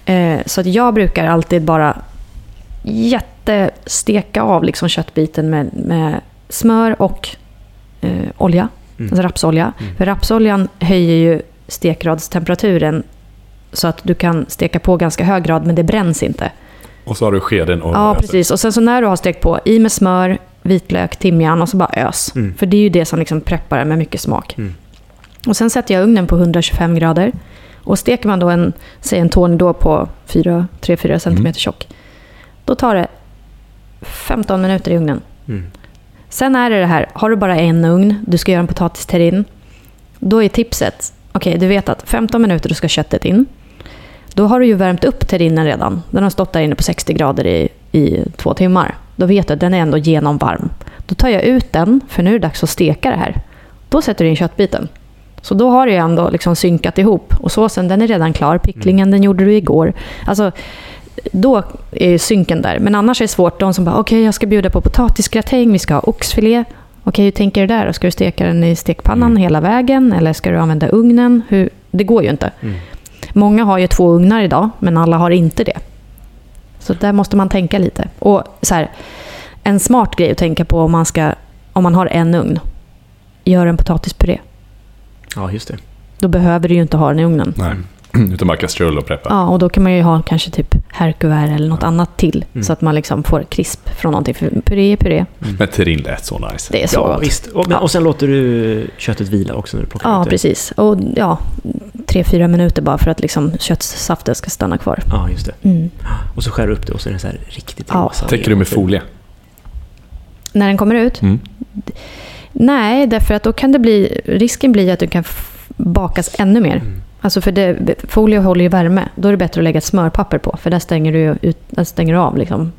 Eh, så att jag brukar alltid bara jättesteka av liksom köttbiten med, med smör och eh, olja, Mm. alltså rapsolja. Mm. För rapsoljan höjer ju stekgradstemperaturen så att du kan steka på ganska hög grad, men det bränns inte. Och så har du skeden och Ja, precis. Och sen så när du har stekt på, i med smör, vitlök, timjan och så bara ös. Mm. För det är ju det som liksom preppar det med mycket smak. Mm. Och sen sätter jag ugnen på 125 grader. Och steker man då en, säg en tourne på 3-4 cm Mm. tjock. Då tar det 15 minuter i ugnen. Mm. Sen är det det här, har du bara en ugn, du ska göra en potatisterrin. Då är tipset, okej du vet att 15 minuter då ska köttet in. Då har du ju värmt upp terrinen redan. Den har stått där inne på 60 grader i, i två timmar. Då vet du att den är ändå genomvarm. Då tar jag ut den, för nu är det dags att steka det här. Då sätter du in köttbiten. Så då har du ju ändå liksom synkat ihop. Och såsen den är redan klar. Picklingen den gjorde du igår. Alltså, då är synken där. Men annars är det svårt. De som bara, okej jag ska bjuda på potatisgratäng, vi ska ha oxfilé. Okej, hur tänker du där? Ska du steka den i stekpannan Mm. hela vägen? Eller ska du använda ugnen? Hur? Det går ju inte. Mm. Många har ju två ugnar idag, men alla har inte det. Så där måste man tänka lite. Och så här, en smart grej att tänka på om man, ska, om man har en ugn. Gör en potatispuré. Ja, just det. Då behöver du ju inte ha den i ugnen. Nej, *clears throat* utan bara kastrull och preppa. Ja, och då kan man ju ha kanske typ härkuvert eller något annat till. Mm. Så att man liksom får krisp från någonting. För puré är puré. Men terrine lät så nice. Det är så Ja, gott. visst. Och, men, Ja. och sen låter du köttet vila också när du plockar Ja, ut det. precis. Och ja, tre, fyra minuter bara för att liksom köttsaften ska stanna kvar. Ja, just det. Mm. Och så skär du upp det och så är den så här riktigt Ja. rosa. Täcker du med folie? När den kommer ut? Mm. Nej, därför att då kan det bli... Risken blir att du kan bakas ännu mer. Mm. Alltså för det, folie håller ju värme. Då är det bättre att lägga ett smörpapper på. För där stänger du, ut, där stänger du av liksom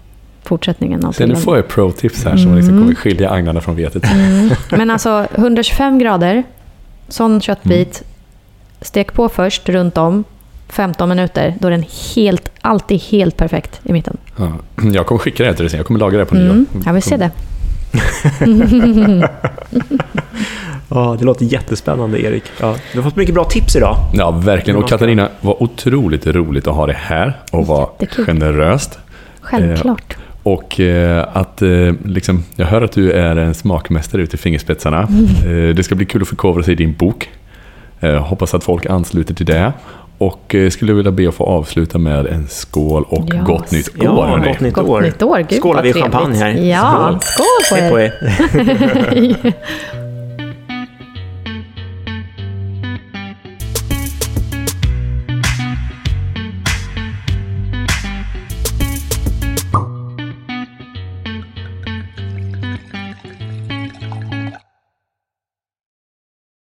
fortsättningen. av Sen nu får jag pro-tips här som liksom kommer skilja agnarna från vetet. Mm. *laughs* Men alltså 125 grader, sån köttbit. Stek på först runt om. 15 minuter, då är den helt, alltid helt perfekt i mitten. Ja. Jag kommer skicka det här till dig sen. Jag kommer laga det på Mm. nyår. Jag vill se det. Ja, det låter jättespännande, Erik. Ja, du har fått mycket bra tips idag. Ja, verkligen. Och Katarina, var otroligt roligt att ha dig här och var Jättekul. generöst. Självklart. Och eh, att eh, liksom, jag hör att du är en smakmästare ute i fingerspetsarna. Eh, det ska bli kul att förkovra sig i din bok. Eh, hoppas att folk ansluter till det. Och eh, skulle vilja be att få avsluta med en skål och Ja. gott nytt Ja, år. hörni. gott nytt Gott år. nytt år. Gud, Skålar vi trevligt. champagne här. Ja, skål, Hej på på er. er. *laughs* *laughs*